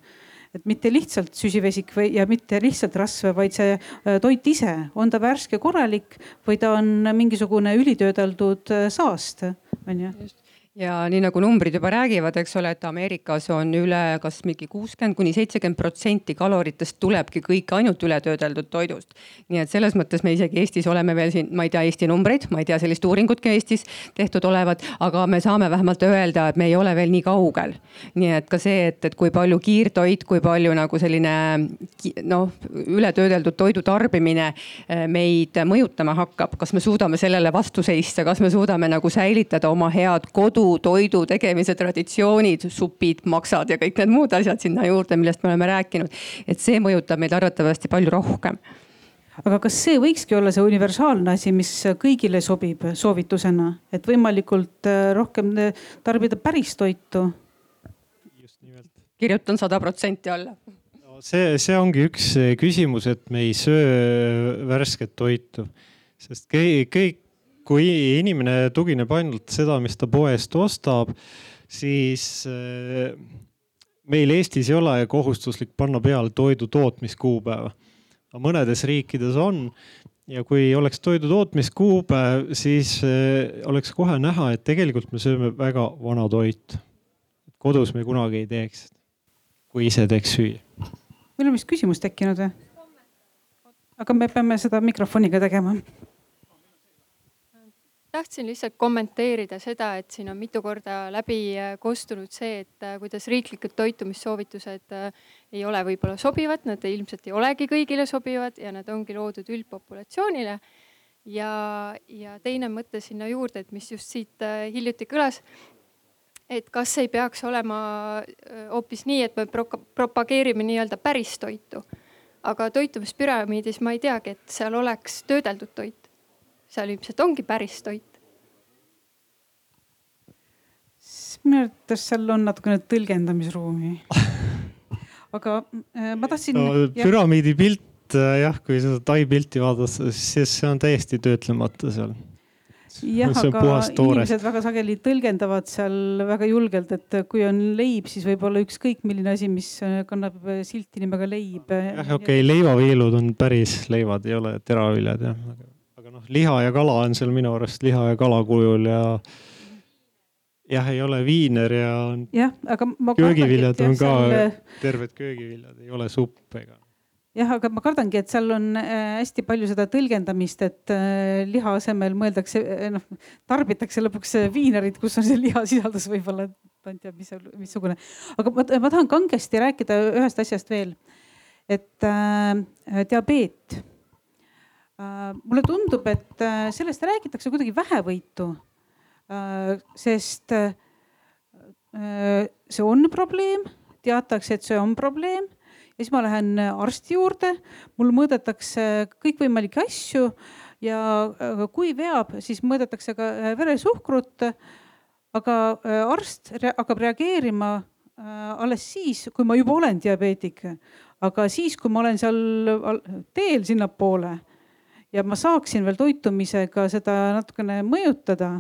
Et mitte lihtsalt süsivesik või, ja mitte lihtsalt rasv, vaid see äh, toit ise, on ta värske, korralik või ta on mingisugune ülitöödeldud saast, on ju ja nii nagu numbrid juba räägivad, eks ole, et Ameerikas on üle kas mingi kuuskümmend kuni seitsekümmend protsenti kaloritest tulebki kõik ainult ületöödeldud toidust. nii et selles mõttes me isegi Eestis oleme veel siin, ma ei tea Eesti numbreid, ma ei tea sellist uuringutki Eestis tehtud olevat, aga me saame vähemalt öelda, et me ei ole veel nii kaugel. nii et ka see, et, et kui palju kiirtoit, kui palju nagu selline noh, ületöödeldud toidu tarbimine eh, meid mõjutama hakkab, kas me suudame sellele vastu seista, kas me suudame nagu säilitada oma head kodu kodutoidu tegemise traditsioonid, supid, maksad ja kõik need muud asjad sinna juurde, millest me oleme rääkinud. et see mõjutab meid arvatavasti palju rohkem aga kas see võikski olla see universaalne asi, mis kõigile sobib soovitusena, et võimalikult äh, rohkem äh, tarbida päris toitu? kirjutan sada protsenti alla see, see ongi üks küsimus, et me ei söö värsket toitu, sest kõik, kui inimene tugineb ainult seda, mis ta poest ostab, siis äh, meil Eestis ei ole kohustuslik panna peale toidu tootmiskuupäeva. mõnedes riikides on ja kui oleks toidu tootmiskuupäev, siis äh, oleks kohe näha, et tegelikult me sööme väga vana toitu. kodus me kunagi ei teeks, kui ise teeks süüa. meil on vist küsimus tekkinud või? aga me peame seda mikrofoniga tegema tahtsin lihtsalt kommenteerida seda, et siin on mitu korda läbi äh, kostunud see, et äh, kuidas riiklikud toitumissoovitused äh, ei ole võib-olla sobivad, nad ilmselt ei olegi kõigile sobivad ja nad ongi loodud üldpopulatsioonile. ja, ja teine mõte sinna juurde, et mis just siit hiljuti kõlas, et kas ei peaks olema hoopis nii, et me propageerime nii-öelda päris toitu. aga toitumispüramiidis ma ei teagi, et seal oleks töödeldud toit seal ilmselt ongi päris toit. minu arvates seal on natukene tõlgendamisruumi. aga äh, ma tahtsin no,. püramiidi pilt äh, jah, kui seda Tai pilti vaadata, siis see on täiesti töötlemata seal jah, aga inimesed väga sageli tõlgendavad seal väga julgelt, et kui on leib, siis võib olla ükskõik milline asi, mis äh, kannab silti nimega leib. jah, okei okay,, leivaviilud on päris leivad, ei ole teraviljad jah noh, liha ja kala on seal minu arust liha ja kala kujul ja jah, ei ole viiner ja. jah, aga ma. köögiviljad on ka seal... terved köögiviljad, ei ole supp ega. jah, aga ma kardangi, et seal on äh, hästi palju seda tõlgendamist, et äh, liha asemel mõeldakse, äh, noh, tarbitakse lõpuks viinerit, kus on see lihasisaldus võib-olla, tont teab, mis, missugune. aga ma, ma tahan kangesti rääkida ühest asjast veel. et äh, diabeet Äh, mulle tundub, et äh, sellest räägitakse kuidagi vähevõitu. Äh, sest see on probleem, teatakse, et see on probleem ja siis ma lähen arsti juurde, mul mõõdetakse kõikvõimalikke asju ja kui veab, siis mõõdetakse ka veresuhkrut. aga arst hakkab reageerima alles siis, kui ma juba olen diabeetik, aga siis, kui ma olen seal teel sinnapoole ja ma saaksin veel toitumisega seda natukene mõjutada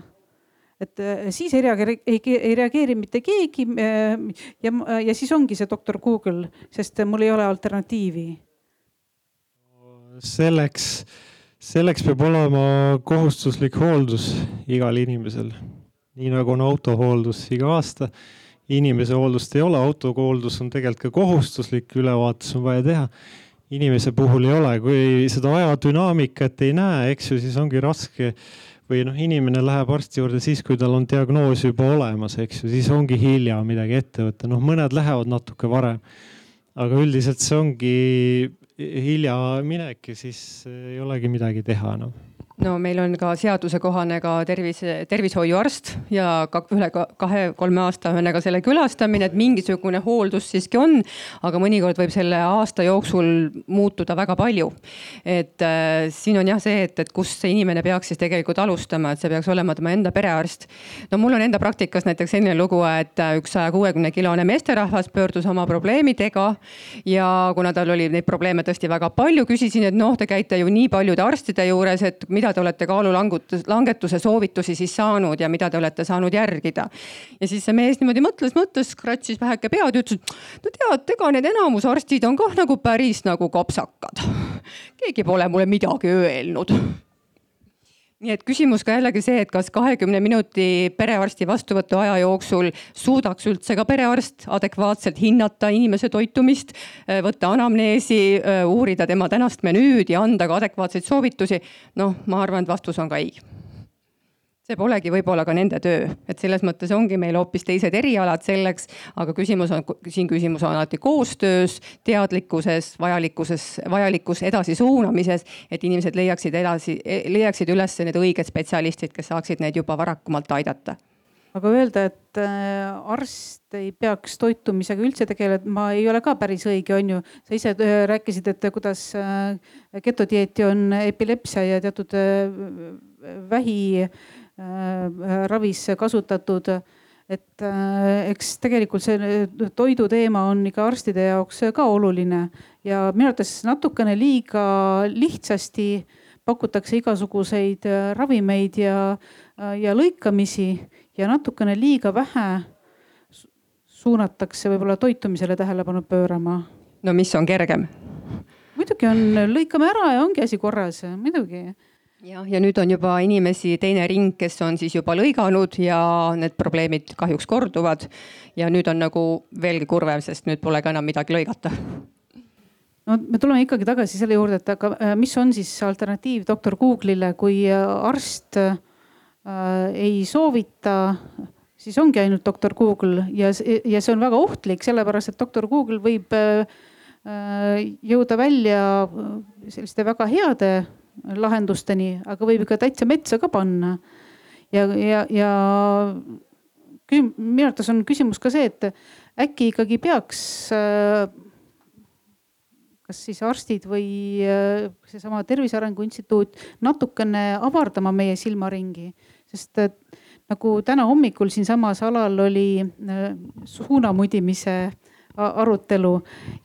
et äh, siis ei reageeri, ei, reageeri mitte keegi. Äh, ja, ja siis ongi see doktor Google, sest mul ei ole alternatiivi. selleks, selleks peab olema kohustuslik hooldus igal inimesel, nii nagu on autohooldus iga aasta. inimese hooldust ei ole, autohooldus on tegelikult ka kohustuslik, ülevaatus on vaja teha inimese puhul ei ole, kui seda ajadünaamikat ei näe, eks ju, siis ongi raske. Või noh, inimene läheb arsti juurde siis, kui tal on diagnoos juba olemas, eks ju, siis ongi hilja midagi ette võtta, noh, mõned lähevad natuke varem. aga üldiselt see ongi hilja minek ja siis ei olegi midagi teha enam no no meil on ka seadusekohane ka tervise, tervishoiuarst ja ka üle kahe-kolme aasta ühesõnaga selle külastamine, et mingisugune hooldus siiski on. aga mõnikord võib selle aasta jooksul muutuda väga palju. et äh, siin on jah see, et, et kust see inimene peaks siis tegelikult alustama, et see peaks olema tema enda perearst. no mul on enda praktikas näiteks selline lugu, et äh, üks saja kuuekümne kilone meesterahvas pöördus oma probleemidega ja kuna tal oli neid probleeme tõesti väga palju, küsisin, et noh, te käite ju nii paljude arstide juures, et mida mida te olete kaalulangetuse soovitusi siis saanud ja mida te olete saanud järgida. ja siis see mees niimoodi mõtles, mõtles, kratsis väheke pead ja ütles, no tead, ega need enamus arstid on kah nagu päris nagu kopsakad. keegi pole mulle midagi öelnud nii et küsimus ka jällegi see, et kas kahekümne minuti perearsti vastuvõtu aja jooksul suudaks üldse ka perearst adekvaatselt hinnata inimese toitumist, äh, võtta anamneesi, äh, uurida tema tänast menüüd ja anda ka adekvaatseid soovitusi. noh, ma arvan, et vastus on ka ei see polegi võib-olla ka nende töö, et selles mõttes ongi meil hoopis teised erialad selleks, aga küsimus on, siin küsimus on alati koostöös, teadlikkuses, vajalikkuses, vajalikus edasisuunamises, et inimesed leiaksid edasi, leiaksid üles need õiged spetsialistid, kes saaksid neid juba varakumalt aidata aga öelda, et äh, arst ei peaks toitumisega üldse tegelema, ei ole ka päris õige, on ju. sa ise äh, rääkisid, et kuidas getodieeti äh, on epilepsia ja teatud vähi Äh, ravis kasutatud. et äh, eks tegelikult see toidu teema on ikka arstide jaoks ka oluline ja minu arvates natukene liiga lihtsasti pakutakse igasuguseid äh, ravimeid ja, ja lõikamisi ja natukene liiga vähe suunatakse võib-olla toitumisele tähelepanu pöörama. no mis on kergem? muidugi on, lõikame ära ja ongi asi korras, muidugi jah, ja nüüd on juba inimesi teine ring, kes on siis juba lõiganud ja need probleemid kahjuks korduvad. ja nüüd on nagu veelgi kurvem, sest nüüd pole ka enam midagi lõigata. no me tuleme ikkagi tagasi selle juurde, et aga äh, mis on siis alternatiiv doktor Google'ile, kui äh, arst äh, ei soovita, siis ongi ainult doktor Google ja, ja see on väga ohtlik, sellepärast et doktor Google võib äh, jõuda välja selliste väga heade lahendusteni, aga võib ikka täitsa metsa ka panna. ja, ja, ja minu arvates on küsimus ka see, et äkki ikkagi peaks äh, kas siis arstid või äh, seesama Tervise Arengu Instituut natukene avardama meie silmaringi, sest nagu täna hommikul siinsamas alal oli äh, suunamudimise arutelu.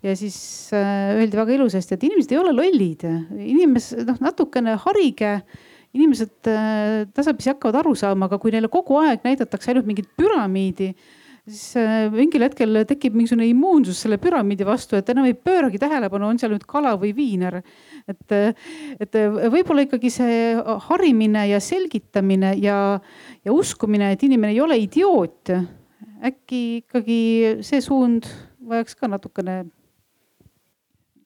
Ja siis äh, öeldi väga ilusasti, et inimesed ei ole lollid, inimesed noh, natukene harige. Inimesed äh, tasapisi hakkavad aru saama, aga kui neile kogu aeg näidatakse ainult mingit püramiidi, siis äh, mingil hetkel tekib mingisugune immuunsus selle püramiidi vastu, et enam ei pööragi tähelepanu, on seal nüüd kala või viiner. et, et võib-olla ikkagi see harimine ja selgitamine ja, ja uskumine, et inimene ei ole idioot, äkki ikkagi see suund vajaks ka natukene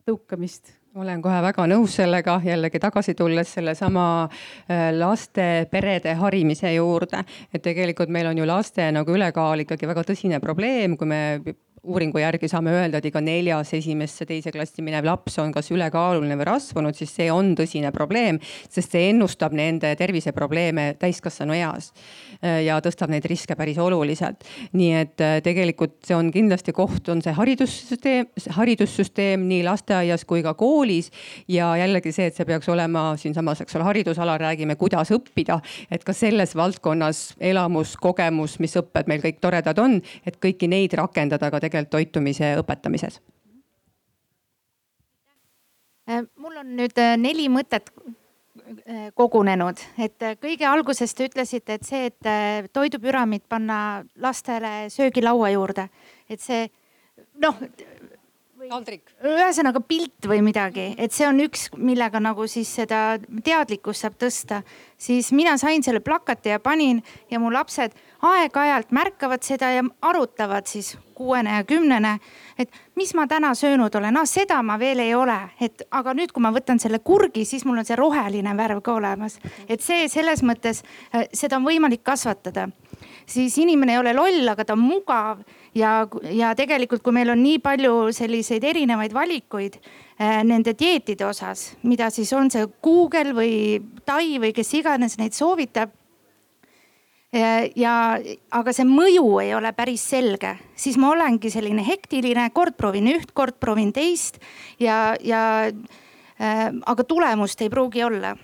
tõukamist olen kohe väga nõus sellega, jällegi tagasi tulles sellesama äh, laste, perede harimise juurde. et tegelikult meil on ju laste nagu ülekaal ikkagi väga tõsine probleem, kui me uuringu järgi saame öelda, et iga neljas esimesse, teise klassi minev laps on kas ülekaaluline või rasvunud, siis see on tõsine probleem, sest see ennustab nende terviseprobleeme täiskasvanu eas äh, ja tõstab neid riske päris oluliselt. nii et äh, tegelikult see on kindlasti koht, on see haridussüsteem, haridussüsteem nii lasteaias kui ka koolis ja jällegi see, et see peaks olema siinsamas, eks ole, haridusalal räägime, kuidas õppida, et ka selles valdkonnas elamus, kogemus, mis õpped meil kõik toredad on, et kõiki neid rakendada ka tegelikult tegelikult toitumise õpetamises? Äh, mul on nüüd äh, neli mõtet äh, kogunenud, et kõige alguses te ütlesite, et see, et toidupüramiid panna lastele söögilaua juurde, et see noh. Ühesõnaga pilt või midagi, et see on üks, millega nagu siis seda teadlikkust saab tõsta. siis mina sain selle plakati ja panin ja mu lapsed aeg-ajalt märkavad seda ja arutavad siis kuuene ja kümnene, et mis ma täna söönud olen, ah seda ma veel ei ole, et aga nüüd, kui ma võtan selle kurgi, siis mul on see roheline värv ka olemas. et see selles mõttes, äh, seda on võimalik kasvatada. Siis inimene ei ole loll, aga ta on mugav. Ja, ja tegelikult, kui meil on nii palju selliseid erinevaid valikuid äh, nende dieetide osas, mida siis on see Google või Tai või kes iganes neid soovitab äh, ja, aga see mõju ei ole päris selge, siis ma olengi selline hektiline, kord proovin üht, kord proovin teist ja, ja äh, aga tulemust ei pruugi olla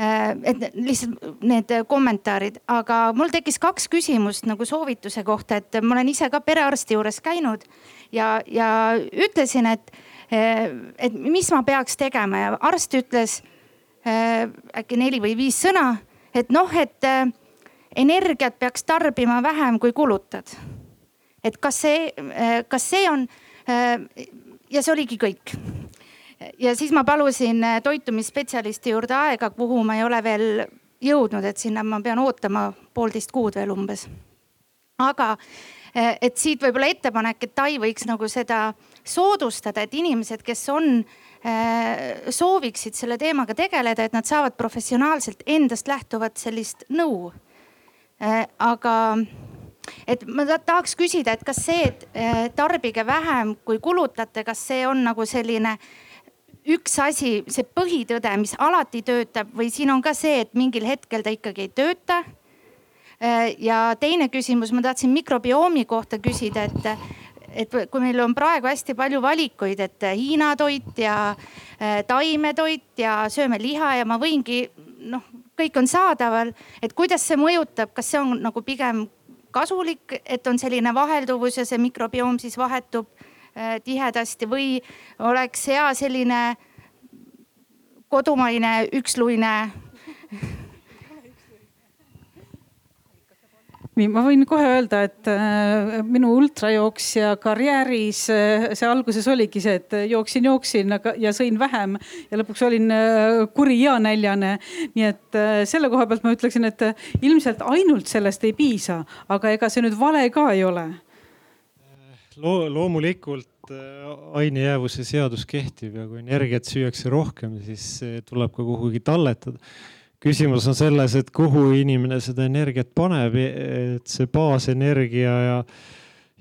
et lihtsalt need kommentaarid, aga mul tekkis kaks küsimust nagu soovituse kohta, et ma olen ise ka perearsti juures käinud ja, ja ütlesin, et, äh, et mis ma peaks tegema ja arst ütles äh, äkki neli või viis sõna, et noh, et energiat peaks tarbima vähem, kui kulutad. et kas see, kas see on ja see oligi kõik ja siis ma palusin äh, toitumisspetsialisti juurde aega, kuhu ma ei ole veel jõudnud, et sinna ma pean ootama poolteist kuud veel umbes. aga äh, et siit võib-olla ettepanek, et Tai võiks nagu seda soodustada, et inimesed, kes on, äh, sooviksid selle teemaga tegeleda, et nad saavad professionaalselt endast lähtuvat sellist nõu. aga et ma tahaks küsida, et kas see, et tarbige vähem, kui kulutate, kas see on nagu selline äh, üks asi, see põhitõde, mis alati töötab või siin on ka see, et mingil hetkel ta ikkagi ei tööta. Äh, ja teine küsimus, ma tahtsin mikrobiomi kohta küsida, et, et kui meil on praegu hästi palju valikuid, et Hiina toit ja äh, taimetoit ja sööme liha ja ma võingi noh, kõik on saadaval, et kuidas see mõjutab, kas see on nagu pigem kasulik, et on selline vahelduvus ja see mikrobioom siis vahetub tihedasti või oleks hea selline kodumaine üksluine nii, ma võin kohe öelda, et äh, minu ultrajooksja karjääris äh, see alguses oligi see, et jooksin, jooksin aga, ja sõin vähem ja lõpuks olin äh, kuri ja näljane. nii et selle koha pealt ma ütleksin, et ilmselt ainult sellest ei piisa, aga ega see nüüd vale ka ei ole Lo. loomulikult ainejäävuse seadus kehtib ja kui energiat süüakse rohkem, siis tuleb ka kuhugi talletada küsimus on selles, et kuhu inimene seda energiat paneb, et see baasenergia ja,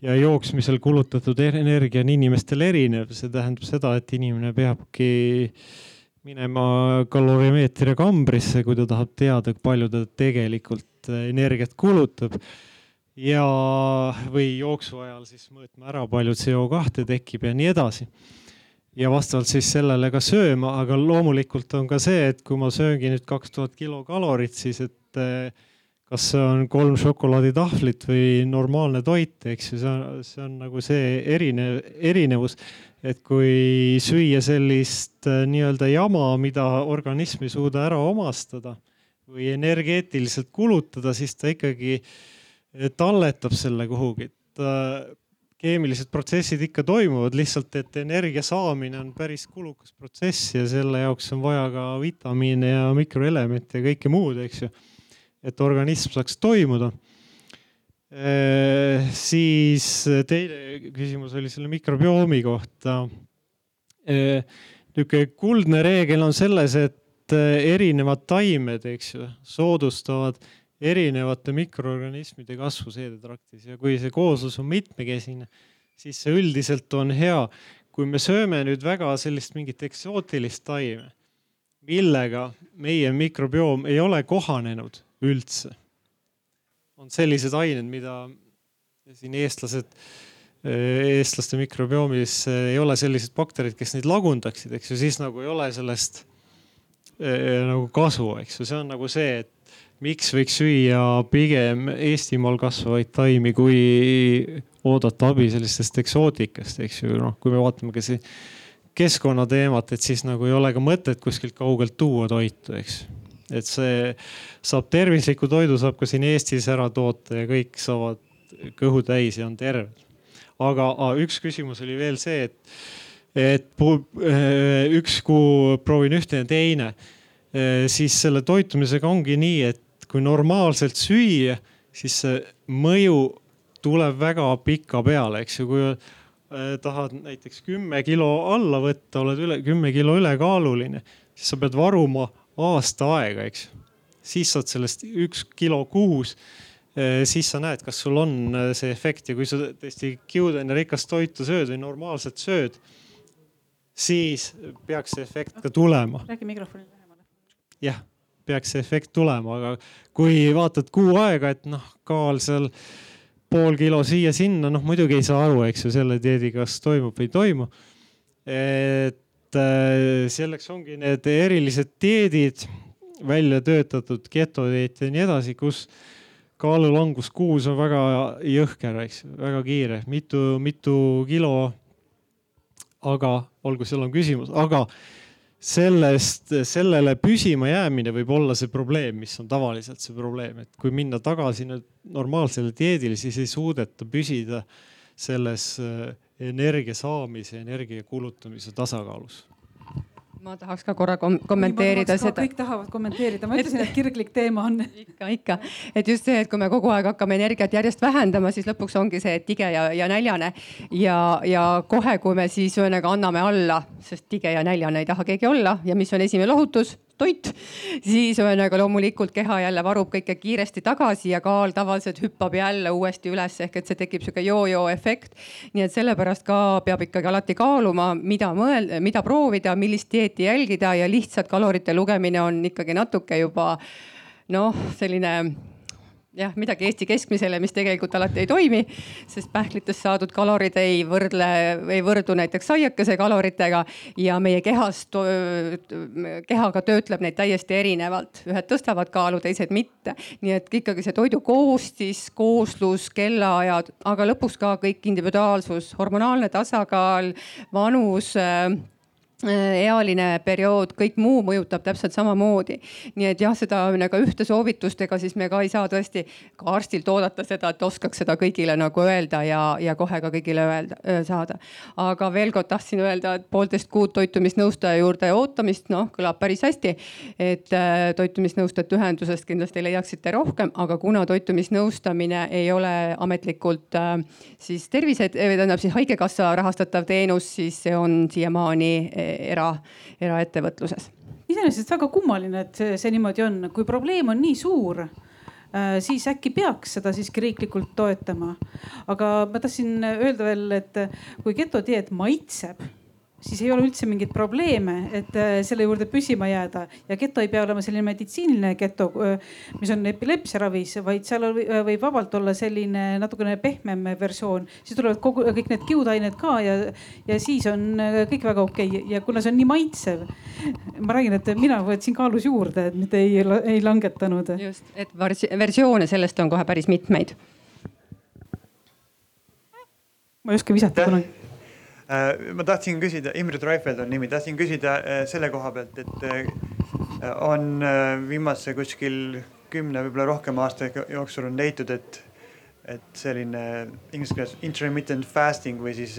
ja jooksmisel kulutatud energia on inimestel erinev, see tähendab seda, et inimene peabki minema kalorimeetri kambrisse, kui ta tahab teada, palju ta tegelikult energiat kulutab. Ja, või jooksu ajal siis mõõtma ära, palju CO2 tekib ja nii edasi ja vastavalt siis sellele ka sööma, aga loomulikult on ka see, et kui ma sööngi nüüd kaks tuhat kilokalorit, siis et eh, kas see on kolm šokolaaditahvlit või normaalne toit, eks ju, see on, see on nagu see erinev, erinevus. et kui süüa sellist eh, nii-öelda jama, mida organism ei suuda ära omastada või energeetiliselt kulutada, siis ta ikkagi eh, talletab selle kuhugi. et keemilised protsessid ikka toimuvad, lihtsalt et energia saamine on päris kulukas protsess ja selle jaoks on vaja ka vitamiine ja mikroelemente ja kõike muud, eks ju. et organism saaks toimuda e,. siis teine küsimus oli selle mikrobiomi kohta e,. niisugune kuldne reegel on selles, et erinevad taimed, eks ju, soodustavad erinevate mikroorganismide kasvu seedetraktis ja kui see kooslus on mitmekesine, siis see üldiselt on hea. kui me sööme nüüd väga sellist mingit eksootilist taime, millega meie mikrobioom ei ole kohanenud üldse, on sellised ained, mida siin eestlased, eestlaste mikrobioomis ei ole sellised bakterid, kes neid lagundaksid, eks ju, siis nagu ei ole sellest eh, nagu kasu, eks ju, see on nagu see, et miks võiks süüa pigem Eestimaal kasvavaid taimi, kui oodata abi sellisest eksootikast, eks ju, noh, kui me vaatame ka see keskkonnateemat, et siis nagu ei ole ka mõtet kuskilt kaugelt tuua toitu, eks. et see saab tervisliku toidu saab ka siin Eestis ära toota ja kõik saavad kõhu täis ja on terved. aga üks küsimus oli veel see, et, et üks kuu proovin ühte ja teine siis selle toitumisega ongi nii, et kui normaalselt süüa, siis see mõju tuleb väga pika peale, eks ju, kui äh, tahad näiteks kümme kilo alla võtta, oled üle kümme kilo ülekaaluline, siis sa pead varuma aasta aega, eks. siis saad sellest üks kilo kuus. Äh, siis sa näed, kas sul on äh, see efekt ja kui sa tõesti kiudaine rikast toitu sööd või normaalselt sööd, siis peaks see efekt ka tulema. räägi mikrofonile lähemale. jah peaks see efekt tulema, aga kui vaatad kuu aega, et noh, kaal seal pool kilo siia-sinna, noh muidugi ei saa aru, eks ju, selle dieediga, kas toimub või ei toimu. et äh, selleks ongi need erilised dieedid välja töötatud, getodieet ja nii edasi, kus kaalulangus kuus on väga jõhker, eks, väga kiire, mitu, mitu kilo. aga olgu, seal on küsimus, aga sellest, sellele püsima jäämine võib olla see probleem, mis on tavaliselt see probleem, et kui minna tagasi nüüd normaalsele dieedile, siis ei suudeta püsida selles äh, energia saamise, energia kulutamise tasakaalus ma tahaks ka korra kom kommenteerida seda. kõik tahavad kommenteerida, ma ütlesin, et kirglik teema on. ikka, ikka, et just see, et kui me kogu aeg hakkame energiat järjest vähendama, siis lõpuks ongi see tige ja, ja näljane ja, ja kohe, kui me siis ühesõnaga anname alla, sest tige ja näljane ei taha keegi olla ja mis on esimene lohutus toit, siis ühesõnaga loomulikult keha jälle varub kõike kiiresti tagasi ja kaal tavaliselt hüppab jälle uuesti üles, ehk et see tekib sihuke joo-joo efekt. nii et sellepärast ka peab ikkagi alati kaaluma, mida mõelda, mida proovida, millist dieeti jälgida ja lihtsalt kalorite lugemine on ikkagi natuke juba noh, selline jah, midagi Eesti keskmisele, mis tegelikult alati ei toimi, sest pähklitest saadud kalorid ei võrdle, ei võrdu näiteks saiakese kaloritega ja meie kehas, kehaga töötleb neid täiesti erinevalt. ühed tõstavad kaalu, teised mitte. nii et ikkagi see toidu koostis, kooslus, kellaajad, aga lõpuks ka kõik individuaalsus, hormonaalne tasakaal, vanus ealine periood, kõik muu mõjutab täpselt samamoodi. nii et jah, seda nagu ühte soovitust, ega siis me ka ei saa tõesti ka arstilt oodata seda, et oskaks seda kõigile nagu öelda ja, ja kohe ka kõigile öelda, saada. aga veel kord tahtsin öelda, et poolteist kuud toitumisnõustaja juurde ootamist, noh, kõlab päris hästi. et äh, toitumisnõustajate ühendusest kindlasti leiaksite rohkem, aga kuna toitumisnõustamine ei ole ametlikult äh, siis tervise, tähendab siis haigekassa rahastatav teenus, siis see on siiamaani era, eraettevõtluses. iseenesest väga kummaline, et see, see niimoodi on, kui probleem on nii suur äh, siis äkki peaks seda siiski riiklikult toetama. aga ma tahtsin öelda veel, et kui getodieet maitseb siis ei ole üldse mingeid probleeme, et äh, selle juurde püsima jääda ja geto ei pea olema selline meditsiiniline geto, äh, mis on epilepsiaravis, vaid seal äh, võib vabalt olla selline natukene pehmem versioon. siis tulevad kogu, kõik need kiudained ka ja, ja siis on kõik väga okei okay. ja kuna see on nii maitsev. ma räägin, et mina võtsin kaalus juurde, et mitte ei, ei langetanud. just, et versioone sellest on kohe päris mitmeid. ma ei oska visata kunagi ma tahtsin küsida, Imre Treufeld on nimi, tahtsin küsida äh, selle koha pealt, et äh, on viimase kuskil kümne, võib-olla rohkema aasta jooksul on leitud, et, et selline inglise keeles intermittent fasting või siis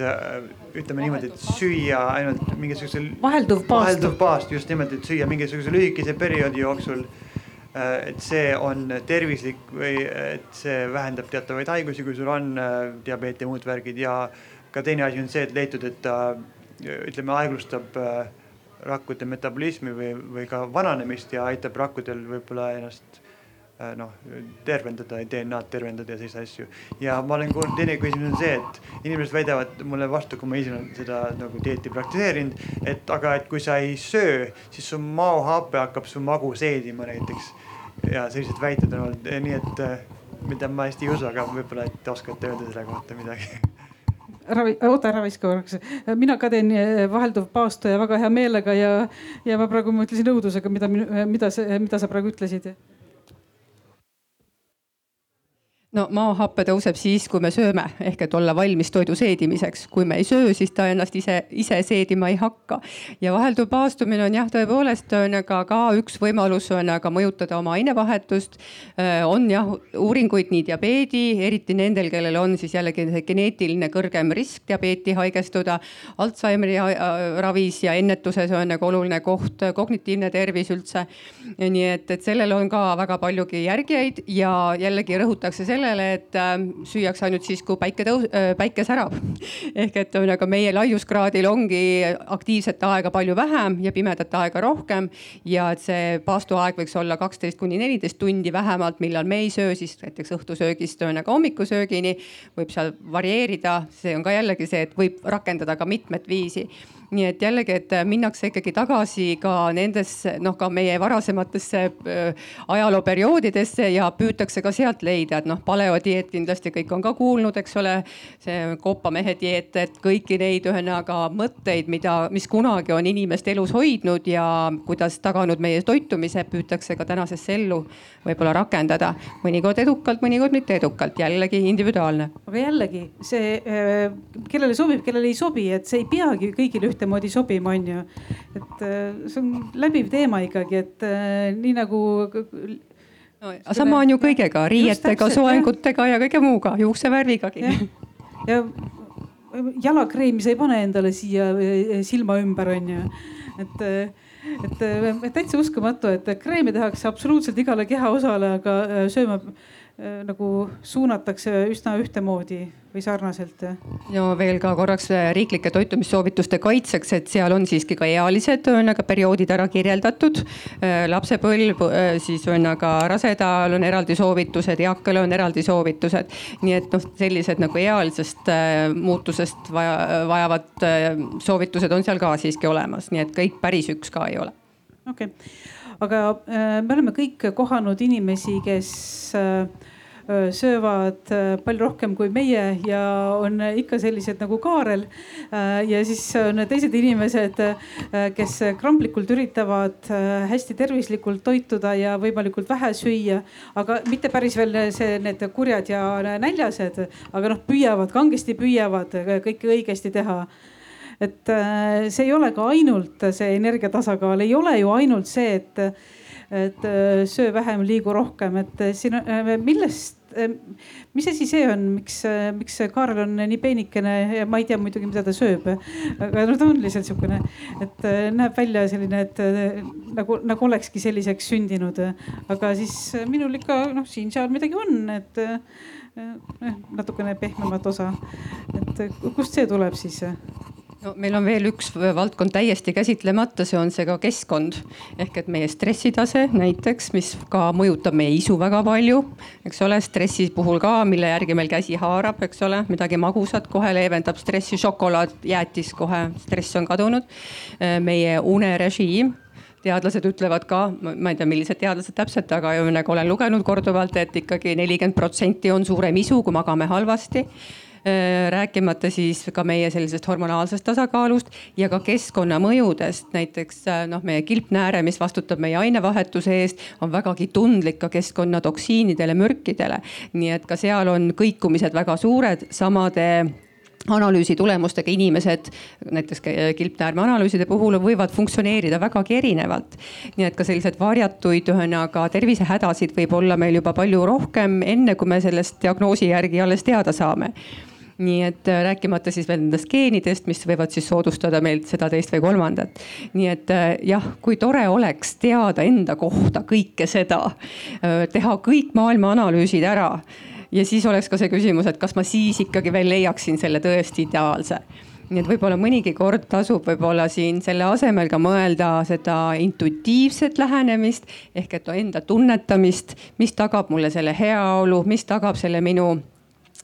ütleme niimoodi, et süüa ainult mingisugusel. vahelduv paast. vahelduv paast, just nimelt, et süüa mingisuguse lühikese perioodi jooksul et see on tervislik või et see vähendab teatavaid haigusi, kui sul on diabeet ja muud värgid ja ka teine asi on see, et leitud, et ta ütleme, aeglustab äh, rakkude metabolismi või, või ka vananemist ja aitab rakkudel võib-olla ennast äh, noh, tervendada DNA-d tervendada ja selliseid asju. ja ma olen kuulnud, teine küsimus on see, et inimesed väidavad mulle vastu, kui ma ise olen seda nagu dieeti praktiseerinud, et aga, et kui sa ei söö, siis su maohape hakkab su magu seedima näiteks. ja sellised väited on olnud, nii et äh, mida ma hästi ei usu, aga võib-olla, et oskate öelda selle kohta midagi ravi, oota ära viska korraks. mina ka teen eh, vahelduv paastu ja väga hea meelega ja, ja ma praegu mõtlesin õudusega, mida, mida, mida sa praegu ütlesid no maahappe tõuseb siis, kui me sööme ehk et olla valmis toidu seedimiseks. kui me ei söö, siis ta ennast ise, ise seedima ei hakka. ja vahelduv paastumine on jah, tõepoolest on aga ka üks võimalus on aga mõjutada oma ainevahetust. Äh, on jah uuringuid nii diabeedi, eriti nendel, kellel on siis jällegi geneetiline kõrgem risk diabeeti haigestuda. Alžeimeri äh, ravis ja ennetuses on nagu oluline koht, kognitiivne tervis üldse. nii et, et sellel on ka väga paljugi järgijaid ja jällegi rõhutakse selle sellele, et äh, süüakse ainult siis, kui päike tõus-, äh, päike särab. ehk et ühesõnaga meie laiuskraadil ongi aktiivset aega palju vähem ja pimedat aega rohkem. ja et see paastuaeg võiks olla kaksteist kuni neliteist tundi vähemalt, millal me ei söö, siis näiteks õhtusöögist ühesõnaga hommikusöögini. võib seal varieerida, see on ka jällegi see, et võib rakendada ka mitmet viisi nii et jällegi, et minnakse ikkagi tagasi ka nendesse noh, ka meie varasematesse äh, ajalooperioodidesse ja püütakse ka sealt leida, et noh, paleodieet kindlasti kõik on ka kuulnud, eks ole. see kopamehe dieet, et kõiki neid ühesõnaga mõtteid, mida, mis kunagi on inimest elus hoidnud ja kuidas taganud meie toitumise, püütakse ka tänasesse ellu võib-olla rakendada. mõnikord edukalt, mõnikord mitte edukalt, jällegi individuaalne. aga jällegi see, äh, kellele sobib, kellele ei sobi, et see ei peagi kõigile ühte ühtemoodi sobima, on ju. et äh, see on läbiv teema ikkagi, et äh, nii nagu no,. sama on ju kõigega, riietega, soengutega ja kõige muuga, juuksevärvigagi. ja jalakreemi sa ei pane endale siia äh, silma ümber, on ju, et et täitsa uskumatu, et kreeme tehakse absoluutselt igale kehaosale, aga sööma Äh, nagu suunatakse üsna ühtemoodi või sarnaselt? ja veel ka korraks äh, riiklike toitumissoovituste kaitseks, et seal on siiski ka ealised ühesõnaga perioodid ära kirjeldatud. Äh, lapsepõlv, siis ühesõnaga rasedal on eraldi soovitused, eakale on eraldi soovitused. nii et noh, sellised nagu ealisest muutusest vaja, vajavad soovitused on seal ka siiski olemas, nii et kõik päris üks ka ei ole. okei okay., aga me oleme kõik kohanud inimesi, kes söövad palju rohkem kui meie ja on ikka sellised nagu Kaarel. ja siis on teised inimesed, kes kramplikult üritavad hästi tervislikult toituda ja võimalikult vähe süüa, aga mitte päris veel see, need kurjad ja näljased, aga noh, püüavad, kangesti püüavad kõike õigesti teha et see ei ole ka ainult see energia tasakaal, ei ole ju ainult see, et, et söö vähem, liigu rohkem, et siin millest mis asi see on, miks, miks Kaarel on nii peenikene ja ma ei tea muidugi, mida ta sööb. aga no ta on lihtsalt sihukene, et näeb välja selline, et nagu, nagu olekski selliseks sündinud. aga siis minul ikka noh, siin-seal midagi on, et natukene pehmemat osa. et kust see tuleb siis? No meil on veel üks valdkond täiesti käsitlemata, see on see ka keskkond ehk et meie stressitase näiteks, mis ka mõjutab meie isu väga palju, eks ole, stressi puhul ka, mille järgi meil käsi haarab, eks ole, midagi magusat kohe leevendab stressi, šokolaad, jäätis kohe, stress on kadunud. meie unerežiim teadlased ütlevad ka, ma ei tea, millised teadlased täpselt, aga nagu olen lugenud korduvalt, et ikkagi nelikümmend protsenti on suurem isu, kui magame halvasti Äh, rääkimata siis ka meie sellisest hormonaalsest tasakaalust ja ka keskkonnamõjudest, näiteks äh, noh, meie kilpnääre, mis vastutab meie ainevahetuse eest, on vägagi tundlik ka keskkonnatoksiinidele, mürkidele. nii et ka seal on kõikumised väga suured, samade analüüsi tulemustega inimesed, näiteks kilpnäärme analüüside puhul võivad funktsioneerida vägagi erinevalt. nii et ka selliseid varjatuid, ühesõnaga tervisehädasid võib olla meil juba palju rohkem, enne kui me sellest diagnoosi järgi alles teada saame nii et äh, rääkimata siis veel nendest geenidest, mis võivad siis soodustada meil seda, teist või kolmandat. nii et äh, jah, kui tore oleks teada enda kohta kõike seda, äh, teha kõik maailma analüüsid ära ja siis oleks ka see küsimus, et kas ma siis ikkagi veel leiaksin selle tõesti ideaalse nii et võib-olla mõnigi kord tasub võib-olla siin selle asemel ka mõelda seda intuitiivset lähenemist ehk et enda tunnetamist, mis tagab mulle selle heaolu, mis tagab selle minu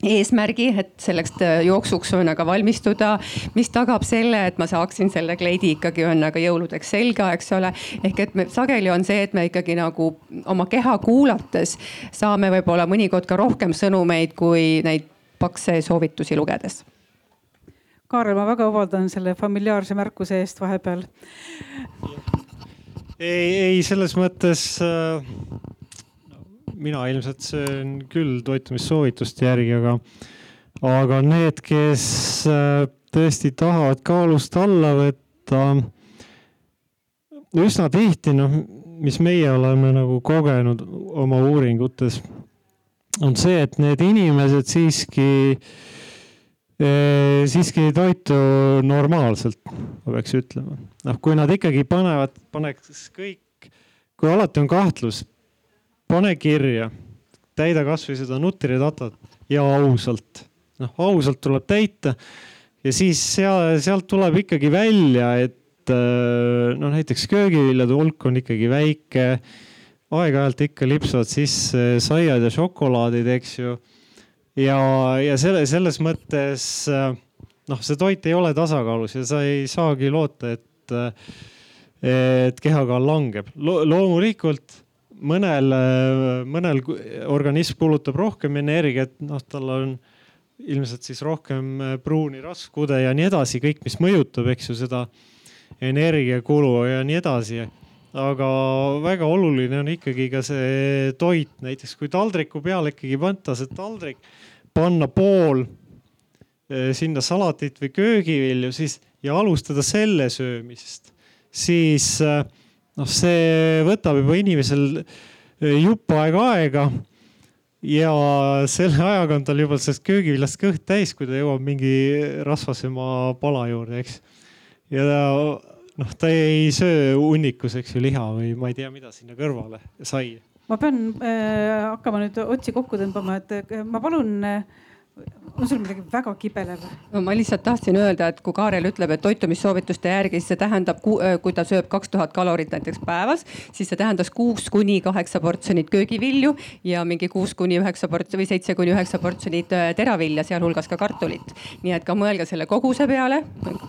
eesmärgi, et selleks äh, jooksuks ühesõnaga valmistuda, mis tagab selle, et ma saaksin selle kleidi ikkagi ühesõnaga jõuludeks selga, eks ole. ehk et me sageli on see, et me ikkagi nagu oma keha kuulates saame võib-olla mõnikord ka rohkem sõnumeid, kui neid pakse soovitusi lugedes. Kaarel, ma väga vabandan selle familiaarse märkuse eest vahepeal. ei, ei selles mõttes äh mina ilmselt söön küll toitumissoovituste järgi, aga, aga need, kes äh, tõesti tahavad kaalust alla võtta, üsna tihti noh, mis meie oleme nagu kogenud oma uuringutes, on see, et need inimesed siiski eh, siiski ei toitu normaalselt, ma peaks ütlema. noh, kui nad ikkagi panevad, paneks kõik, kui alati on kahtlus pane kirja, täida kasvõi seda nutridatat ja ausalt. noh, ausalt tuleb täita ja siis seal, sealt tuleb ikkagi välja, et äh, noh, näiteks köögiviljade hulk on ikkagi väike. aeg-ajalt ikka lipsavad sisse saiad ja šokolaadid, eks ju. ja, ja selle, selles mõttes äh, noh, see toit ei ole tasakaalus ja sa ei saagi loota, et, äh, et kehakaal langeb Lo. loomulikult mõnel, mõnel organism kulutab rohkem energiat, noh, tal on ilmselt siis rohkem äh, pruuni raskude ja nii edasi, kõik, mis mõjutab, eks ju, seda energiakulu ja nii edasi. aga väga oluline on ikkagi ka see toit, näiteks kui taldriku peale ikkagi panta see taldrik, panna pool äh, sinna salatit või köögivilju, siis ja alustada selle söömisest, siis äh, noh, see võtab juba inimesel eh, jupp aega aega. ja selle ajaga on tal juba sellest köögiviljast kõht täis, kui ta jõuab mingi rasvasema pala juurde, eks. ja ta noh, ta ei söö hunnikus, eks ju, liha või ma ei tea, mida sinna kõrvale, sai. ma pean äh, hakkama nüüd otsi kokku tõmbama, et äh, ma palun äh, on sul midagi väga kibelev? no ma lihtsalt tahtsin öelda, et kui Kaarel ütleb, et toitumissoovituste järgi, siis see tähendab, kui ta sööb kaks tuhat kalorit näiteks päevas, siis see tähendas kuus kuni kaheksa portsjonit köögivilju ja mingi kuus kuni üheksa portsjoni või seitse kuni üheksa portsjonit äh, teravilja, sealhulgas ka kartulit. nii et ka mõelge selle koguse peale.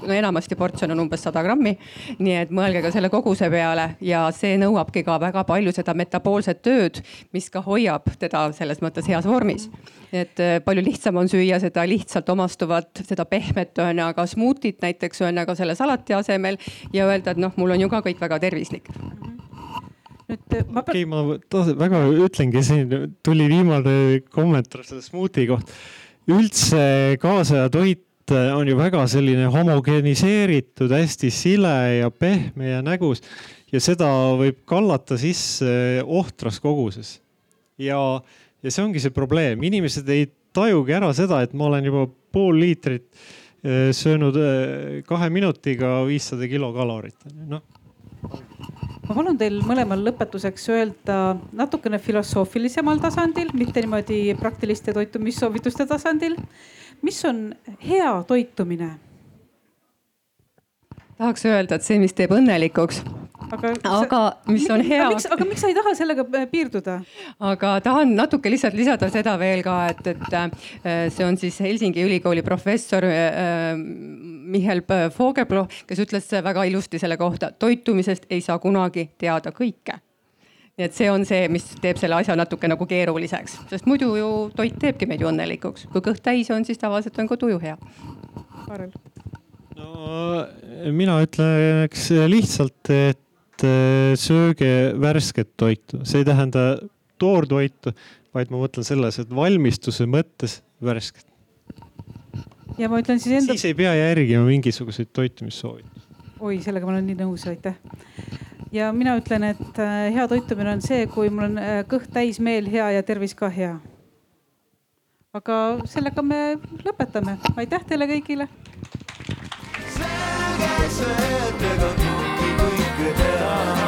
no enamasti portsjon on umbes sada grammi. nii et mõelge ka selle koguse peale ja see nõuabki ka väga palju seda metaboolset tööd, mis ka hoiab teda selles mõttes heas vormis. Et äh, palju lihtsam on süüa seda lihtsalt omastuvat, seda pehmet ühesõnaga smuutit näiteks ühesõnaga selle salati asemel ja öelda, et noh, mul on ju ka kõik väga tervislik nüüd äh, ma pean. okei okay,, ma taas, väga ütlengi, siin tuli viimane kommentaar selle smuuti kohta. üldse kaasaja toit on ju väga selline homogeniseeritud, hästi sile ja pehme ja nägus ja seda võib kallata sisse ohtras koguses. ja, ja see ongi see probleem, inimesed ei tajugi ära seda, et ma olen juba pool liitrit eh, söönud eh, kahe minutiga viissada kilokalorit, noh ma palun teil mõlemal lõpetuseks öelda natukene filosoofilisemal tasandil, mitte niimoodi praktiliste toitumissoovituste tasandil. mis on hea toitumine? tahaks öelda, et see, mis teeb õnnelikuks. Aga, aga mis on hea. aga miks sa ei taha sellega äh, piirduda? aga tahan natuke lihtsalt lisada seda veel ka, et, et äh, see on siis Helsingi ülikooli professor äh, Mihhail Fogelblo, kes ütles väga ilusti selle kohta, toitumisest ei saa kunagi teada kõike nii et see on see, mis teeb selle asja natuke nagu keeruliseks, sest muidu ju toit teebki meid ju õnnelikuks. kui kõht täis on, siis tavaliselt on ka tuju hea. Kaarel no mina ütleks lihtsalt, et äh, sööge värsket toitu, see ei tähenda toortoitu, vaid ma mõtlen selles, et valmistuse mõttes värsket. ja ma ütlen siis enda. siis ei pea järgima mingisuguseid toitumissoovitusi. oi, sellega ma olen nii nõus, aitäh. ja mina ütlen, et äh, hea toitumine on see, kui mul on äh, kõht täis, meel hea ja tervis ka hea. aga sellega me lõpetame, aitäh teile kõigile selge see, et ega love.